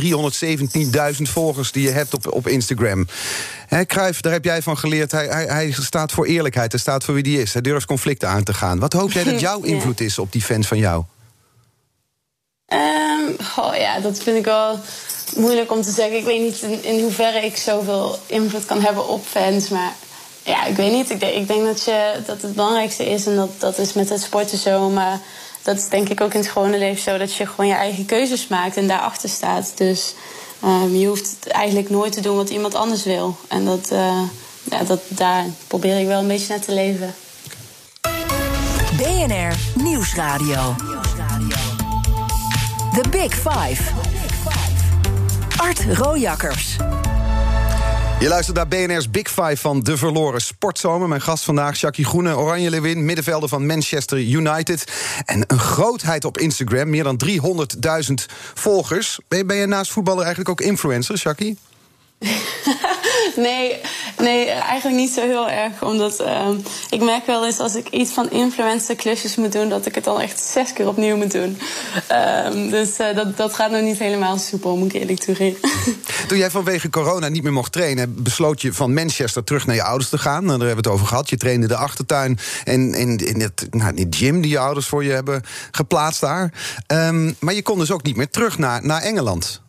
317.000 volgers die je hebt op, op Instagram. He, Cruijff, daar heb jij van geleerd. Hij, hij, hij, staat voor eerlijkheid, hij staat voor wie die is. Hij durft conflicten aan te gaan. Wat hoop jij dat jouw invloed is op die fans van jou? Um, oh ja, dat vind ik wel moeilijk om te zeggen. Ik weet niet in, in hoeverre ik zoveel invloed kan hebben op fans. Maar ja, ik weet niet. Ik denk, ik denk dat, je, dat het belangrijkste is, en dat, dat is met het sporten zo, maar dat is denk ik ook in het gewone leven zo, dat je gewoon je eigen keuzes maakt en daarachter staat. Dus um, je hoeft eigenlijk nooit te doen wat iemand anders wil. En dat, uh, ja, dat, daar probeer ik wel een beetje naar te leven. BNR Nieuwsradio. The Big Five. Art Rojakkers. Je luistert naar BNR's Big Five van De Verloren Sportzomer. Mijn gast vandaag, Jackie Groene, Oranje Lewin, middenvelder van Manchester United. En een grootheid op Instagram, meer dan 300.000 volgers. Ben je, ben je naast voetballer eigenlijk ook influencer, Jackie? nee, nee, eigenlijk niet zo heel erg. Omdat uh, ik merk wel eens als ik iets van influencer klusjes moet doen, dat ik het dan echt zes keer opnieuw moet doen. Uh, dus uh, dat, dat gaat nog niet helemaal soepel, moet ik eerlijk toegeven. Toen jij vanwege corona niet meer mocht trainen, besloot je van Manchester terug naar je ouders te gaan. Nou, daar hebben we het over gehad. Je trainde de achtertuin en in, in, het, nou, het gym die je ouders voor je hebben geplaatst daar. Um, maar je kon dus ook niet meer terug naar, naar Engeland.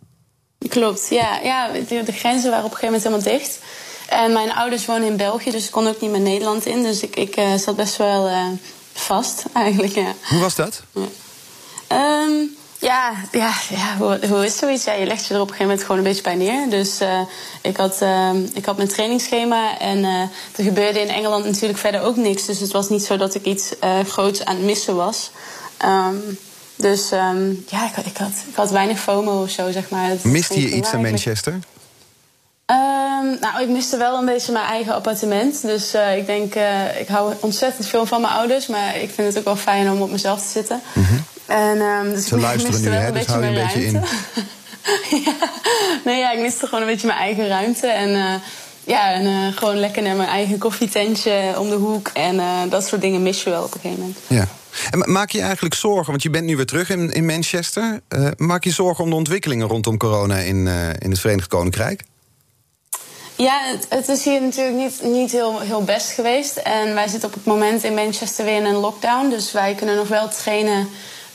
Klopt, ja. ja de, de, grenzen waren op een gegeven moment helemaal dicht. En mijn ouders wonen in België, dus ik kon ook niet meer Nederland in. Dus ik, ik uh, zat best wel uh, vast, eigenlijk, ja. Hoe was dat? Ja, um, ja, ja, ja hoe, hoe, is zoiets? Ja, je legt je er op een gegeven moment gewoon een beetje bij neer. Dus uh, ik, had, ik had mijn trainingsschema en er gebeurde in Engeland natuurlijk verder ook niks. Dus het was niet zo dat ik iets groots aan het missen was. Um, dus um, ja, ik, ik, had, ik had weinig FOMO of zo, zeg maar. Miste je iets aan Manchester? Um, nou, ik miste wel een beetje mijn eigen appartement. Dus uh, ik denk, uh, ik hou ontzettend veel van mijn ouders. Maar ik vind het ook wel fijn om op mezelf te zitten. Mm -hmm. en, um, dus Ze ik luisteren nu, hè? Dus hou je een beetje in. ja, nee, ja, ik miste gewoon een beetje mijn eigen ruimte. En uh, ja, en uh, gewoon lekker naar mijn eigen koffietentje om de hoek. En uh, dat soort dingen mis je wel op een gegeven moment. Ja. En maak je eigenlijk zorgen, want je bent nu weer terug in, in Manchester. Uh, maak je zorgen om de ontwikkelingen rondom corona in, uh, in het Verenigd Koninkrijk? Ja, het, is hier natuurlijk niet, niet heel, heel best geweest. En wij zitten op het moment in Manchester weer in een lockdown. Dus wij kunnen nog wel trainen.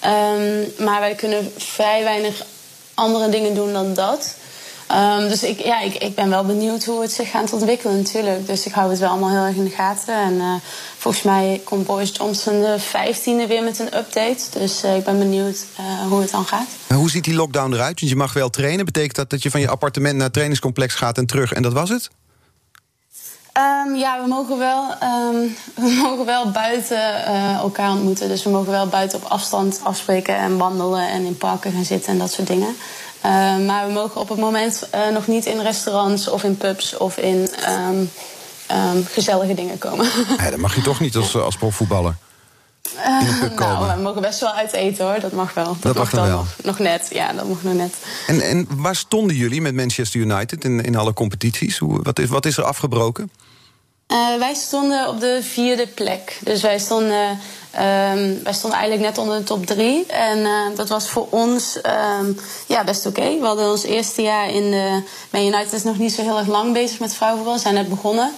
Um, maar wij kunnen vrij weinig andere dingen doen dan dat. Um, dus ik, ja, ik, ik ben wel benieuwd hoe het zich gaat ontwikkelen natuurlijk. Dus ik hou het wel allemaal heel erg in de gaten. En uh, volgens mij komt Boris Johnson de 15e weer met een update. Dus uh, ik ben benieuwd uh, hoe het dan gaat. Hoe ziet die lockdown eruit? Want je mag wel trainen. Betekent dat dat je van je appartement naar het trainingscomplex gaat en terug en dat was het? Um, ja, we mogen wel, um, we mogen wel buiten uh, elkaar ontmoeten. Dus we mogen wel buiten op afstand afspreken en wandelen en in parken gaan zitten en dat soort dingen. Uh, maar we mogen op het moment uh, nog niet in restaurants of in pubs of in gezellige dingen komen. Dat mag je toch niet als, als profvoetballer? Komen. Nou, we mogen best wel uit eten hoor, dat mag wel. Dat, dat mag dan wel. Nog, nog, net, ja, dat mag nog net. En, en waar stonden jullie met Manchester United in, in alle competities? Hoe, wat, is, wat is er afgebroken? Uh, wij stonden op de vierde plek. Dus wij stonden, um, wij stonden eigenlijk net onder de top drie. En uh, dat was voor ons um, ja, best oké. Okay. We hadden ons eerste jaar in de... Man United is nog niet zo heel erg lang bezig met vrouwenvoetbal. We zijn net begonnen.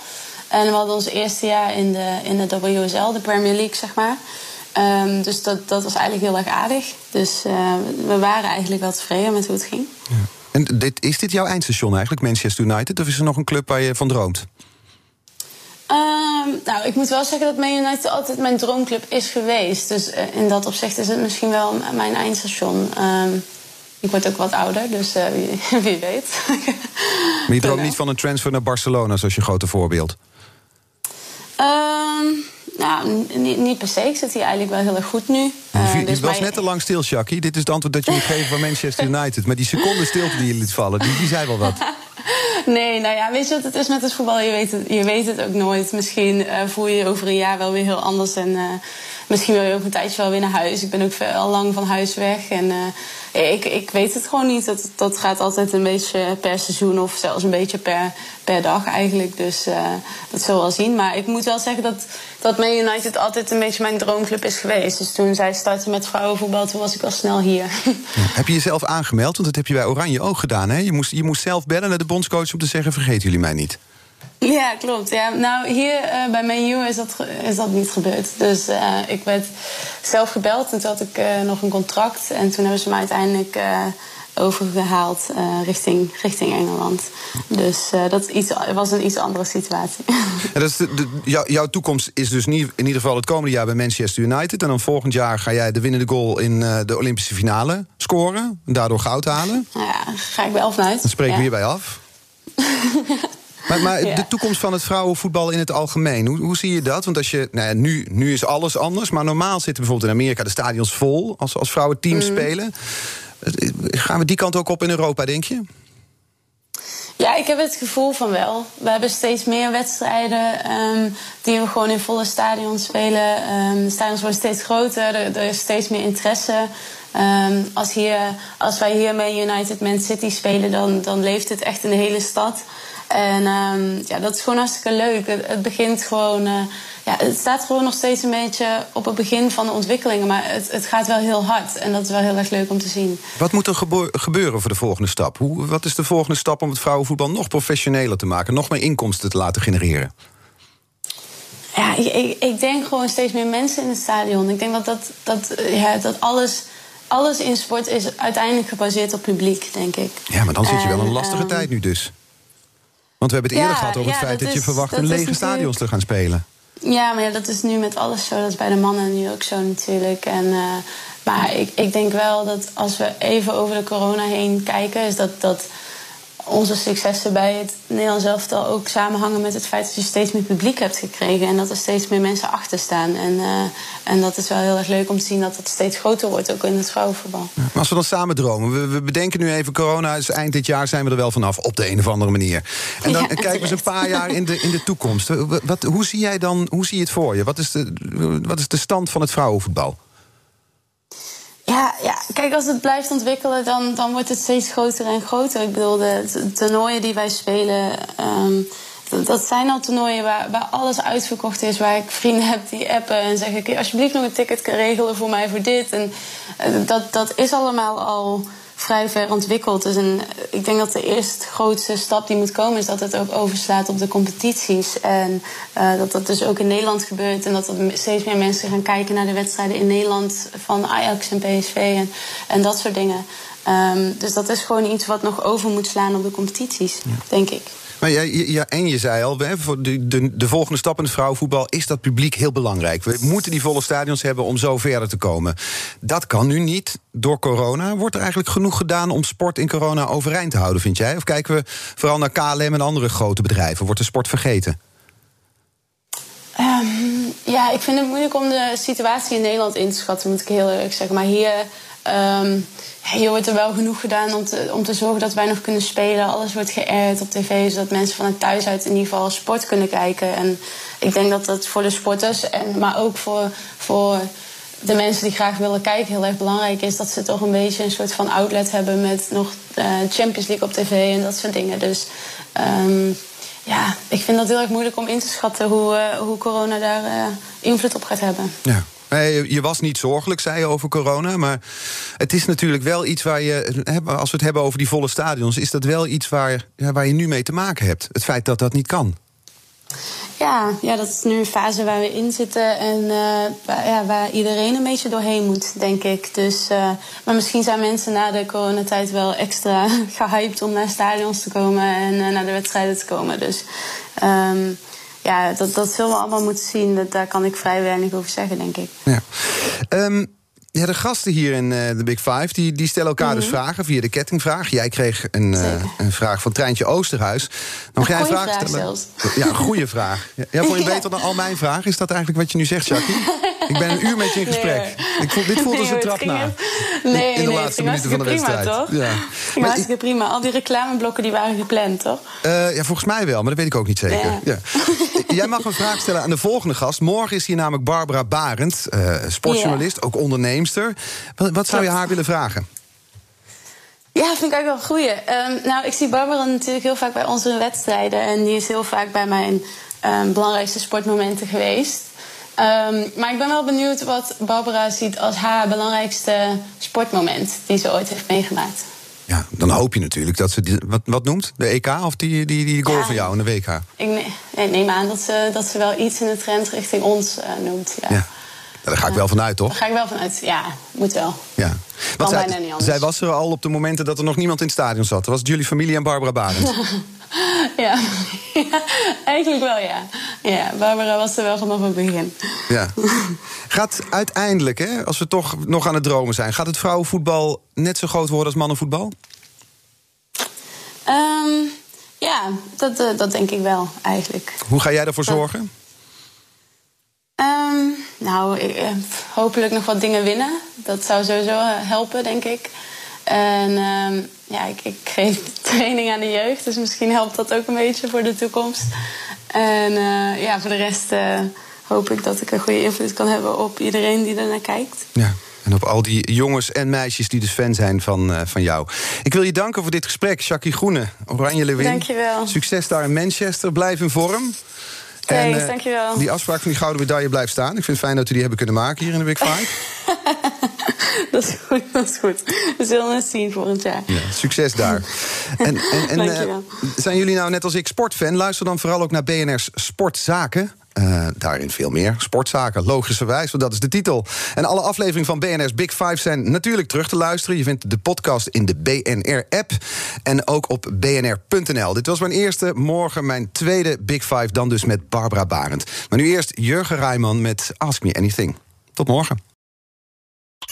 En we hadden ons eerste jaar in de, in de WSL, de Premier League, zeg maar. Um, dus dat, dat was eigenlijk heel erg aardig. Dus uh, we waren eigenlijk wel tevreden met hoe het ging. Ja. En dit, is dit jouw eindstation eigenlijk, Manchester United? Of is er nog een club waar je van droomt? Ehm, nou, ik moet wel zeggen dat Man United altijd mijn droomclub is geweest. Dus uh, in dat opzicht is het misschien wel mijn eindstation. Um, ik word ook wat ouder, dus uh, wie, wie, weet. maar je droomt niet van een transfer naar Barcelona, zoals je grote voorbeeld? Um, nou, niet, niet, per se. Ik zit hier eigenlijk wel heel erg goed nu. Uh, je dus was net te lang stil, Shaki. Dit is het antwoord dat je moet geven van Manchester United. Maar die seconde stilte die je liet vallen, die, die zei wel wat. Nee, nou ja, weet je wat het is met het voetbal? Je weet het, je weet het ook nooit. Misschien uh, voel je je over een jaar wel weer heel anders. En uh, misschien wil je ook een tijdje wel weer naar huis. Ik ben ook al lang van huis weg. En uh, ik, ik weet het gewoon niet. Dat, dat gaat altijd een beetje per seizoen of zelfs een beetje per, per dag eigenlijk. Dus uh, dat zullen we wel zien. Maar ik moet wel zeggen dat, dat Man United altijd een beetje mijn droomclub is geweest. Dus toen zij startte met vrouwenvoetbal, toen was ik al snel hier. Heb je jezelf aangemeld? Want dat heb je bij Oranje ook gedaan. Hè? Je, moest, je moest zelf bellen naar de bondscoach om te zeggen: vergeet jullie mij niet. Ja, klopt. Ja, nou, hier uh, bij ManU is dat, is dat niet gebeurd. Dus uh, ik werd zelf gebeld en toen had ik uh, nog een contract. En toen hebben ze me uiteindelijk overgehaald richting, richting Engeland. Dus dat iets, was een iets andere situatie. Ja, dat is de, de, jou, jouw toekomst is dus niet, in ieder geval het komende jaar bij Manchester United. En dan volgend jaar ga jij de winnende goal in de Olympische finale scoren. En daardoor goud halen. Nou ja, ga ik wel vanuit. Dan spreken ja. we hierbij af. Maar, maar ja. de toekomst van het vrouwenvoetbal in het algemeen, hoe, hoe zie je dat? Want als je, nou ja, nu, nu is alles anders, maar normaal zitten bijvoorbeeld in Amerika de stadions vol als, als vrouwen teams mm. spelen. Gaan we die kant ook op in Europa, denk je? Ja, ik heb het gevoel van wel. We hebben steeds meer wedstrijden um, die we gewoon in volle stadions spelen. Um, de stadions worden steeds groter, er, er is steeds meer interesse. Um, als, hier, als wij hier met United Man City spelen, dan, dan leeft het echt in de hele stad. En um, ja, dat is gewoon hartstikke leuk. Het, het begint gewoon. Uh, ja, het staat gewoon nog steeds een beetje op het begin van de ontwikkelingen. Maar het, het gaat wel heel hard. En dat is wel heel erg leuk om te zien. Wat moet er gebeuren voor de volgende stap? Hoe, wat is de volgende stap om het vrouwenvoetbal nog professioneler te maken? Nog meer inkomsten te laten genereren? Ja, ik, ik denk gewoon steeds meer mensen in het stadion. Ik denk dat, dat, dat, ja, dat alles alles in sport is uiteindelijk gebaseerd op publiek, denk ik. Ja, maar dan zit je wel een lastige um, tijd nu dus. Want we hebben het eerder gehad over het feit dat, dat is, je verwacht een lege stadions te gaan spelen. Ja, maar ja, dat is nu met alles zo. Dat is bij de mannen nu ook zo natuurlijk. En, uh, maar ik, ik denk wel dat als we even over de corona heen kijken, is dat. dat onze successen bij het Nederlands elftal ook samenhangen met het feit dat je steeds meer publiek hebt gekregen. En dat er steeds meer mensen achter staan. En, uh, en dat is wel heel erg leuk om te zien dat het steeds groter wordt, ook in het vrouwenvoetbal. Ja, maar als we dan samen dromen, we, we, bedenken nu even corona, is eind dit jaar zijn we er wel vanaf, op de een of andere manier. En dan ja, kijken we eens een paar jaar in de, in de toekomst. Wat, hoe zie jij dan, hoe zie je het voor je? Wat is de, wat is de stand van het vrouwenvoetbal? Ja, ja, kijk, als het blijft ontwikkelen, dan, dan wordt het steeds groter en groter. Ik bedoel, de toernooien die wij spelen, um, dat zijn al toernooien waar, waar alles uitverkocht is. Waar ik vrienden heb die appen en zeggen: Kun je alsjeblieft nog een ticket regelen voor mij voor dit? En uh, dat, dat is allemaal al vrij ver ontwikkeld. Dus een, ik denk dat de eerste grootste stap die moet komen... is dat het ook overslaat op de competities. En uh, dat dat dus ook in Nederland gebeurt. En dat er steeds meer mensen gaan kijken naar de wedstrijden in Nederland... van Ajax en PSV en, en dat soort dingen. Um, dus dat is gewoon iets wat nog over moet slaan op de competities, ja. denk ik. Maar ja, en je zei al, voor de, de, de volgende stap in het vrouwenvoetbal is dat publiek heel belangrijk. We moeten die volle stadions hebben om zo verder te komen. Dat kan nu niet door corona. Wordt er eigenlijk genoeg gedaan om sport in corona overeind te houden, vind jij? Of kijken we vooral naar KLM en andere grote bedrijven? Wordt de sport vergeten? Um, ja, ik vind het moeilijk om de situatie in Nederland in te schatten, moet ik heel eerlijk zeggen. Maar hier. Um, hier wordt er wel genoeg gedaan om te, om te zorgen dat wij nog kunnen spelen. Alles wordt geërd op tv, zodat mensen vanuit thuis uit in ieder geval sport kunnen kijken. En ik denk dat dat voor de sporters, en, maar ook voor, voor de mensen die graag willen kijken, heel erg belangrijk is. Dat ze toch een beetje een soort van outlet hebben met nog uh, Champions League op tv en dat soort dingen. Dus um, ja, ik vind dat heel erg moeilijk om in te schatten hoe, uh, hoe corona daar uh, invloed op gaat hebben. Ja. Je was niet zorgelijk, zei je over corona. Maar het is natuurlijk wel iets waar je. Als we het hebben over die volle stadions, is dat wel iets waar, waar je nu mee te maken hebt. Het feit dat dat niet kan. Ja, ja, dat is nu een fase waar we in zitten en uh, waar, ja, waar iedereen een beetje doorheen moet, denk ik. Dus, uh, maar misschien zijn mensen na de coronatijd wel extra gehyped om naar stadions te komen en uh, naar de wedstrijden te komen. Dus um, ja, dat, dat zullen we allemaal moeten zien. Dat, daar kan ik vrij weinig over zeggen, denk ik. Ja. Um, ja, de gasten hier in uh, de Big Five die, die stellen elkaar mm -hmm. dus mhm. vragen via de kettingvraag. Jij kreeg een, uh, een vraag van Treintje Oosterhuis. Dan ga jij een vraag, stellen. Zelfs. Ja, een goede vraag. Ja, vond je beter dan al mijn vragen? Is dat eigenlijk wat je nu zegt, Jackie? Ik ben een uur met je in gesprek. Nee, ik voel, dit voelt nee, als een trap na. Nee, in de nee, laatste minuten van de prima, wedstrijd. Toch? Ja. Ging hartstikke prima. Al die reclameblokken die waren gepland, toch? Uh, ja, volgens mij wel, maar dat weet ik ook niet zeker. Ja. Ja. Jij mag een vraag stellen aan de volgende gast. Morgen is hier namelijk Barbara Barend, uh, sportjournalist, ook onderneemster. Wat, wat zou je haar willen vragen? Ja, vind ik eigenlijk wel een goeie. Um, nou, ik zie Barbara natuurlijk heel vaak bij onze wedstrijden. En die is heel vaak bij mijn um, belangrijkste sportmomenten geweest. Um, maar ik ben wel benieuwd wat Barbara ziet als haar belangrijkste sportmoment die ze ooit heeft meegemaakt. Ja, dan hoop je natuurlijk dat ze die, wat, wat noemt? De EK of die, die, die goal ja, van jou in de WK? Ik neem, neem aan dat ze, dat ze wel iets in de trend richting ons uh, noemt. Ja. ja. Daar ga ik wel vanuit, toch? Daar ga ik wel vanuit, ja, moet wel. Ja. Kan zij, bijna niet anders. zij was er al op de momenten dat er nog niemand in het stadion zat. Dat was jullie familie en Barbara Barend. ja. ja, eigenlijk wel, ja. Ja, Barbara was er wel vanaf het begin. Ja. Gaat uiteindelijk, hè, als we toch nog aan het dromen zijn... gaat het vrouwenvoetbal net zo groot worden als mannenvoetbal? Um, ja, dat, uh, dat denk ik wel, eigenlijk. Hoe ga jij ervoor zorgen? Nou, ik, uh, hopelijk nog wat dingen winnen. Dat zou sowieso helpen, denk ik. En um, ja, ik, ik, geef training aan de jeugd, dus misschien helpt dat ook een beetje voor de toekomst. En uh, ja, voor de rest uh, hoop ik dat ik een goede invloed kan hebben op iedereen die er naar kijkt. Ja. En op al die jongens en meisjes die dus fan zijn van, uh, van jou. Ik wil je danken voor dit gesprek, Jackie Groene, Oranje Lewin. Dankjewel. Succes daar in Manchester. Blijf in vorm. Thanks, en, dankjewel. Die afspraak van die gouden medaille blijft staan. Ik vind het fijn dat we die hebben kunnen maken hier in de Big Five. dat is goed, dat is goed. We zullen het zien volgend jaar. Ja, succes daar. en en, en uh, zijn jullie nou net als ik sportfan? Luister dan vooral ook naar BNR's Sportzaken. Uh, daarin veel meer. Sportzaken, logischerwijs, want dat is de titel. En alle afleveringen van BNR's Big Five zijn natuurlijk terug te luisteren. Je vindt de podcast in de BNR-app en ook op bnr.nl. Dit was mijn eerste, morgen mijn tweede Big Five, dan dus met Barbara Barend. Maar nu eerst Jurgen Rijman met Ask Me Anything. Tot morgen.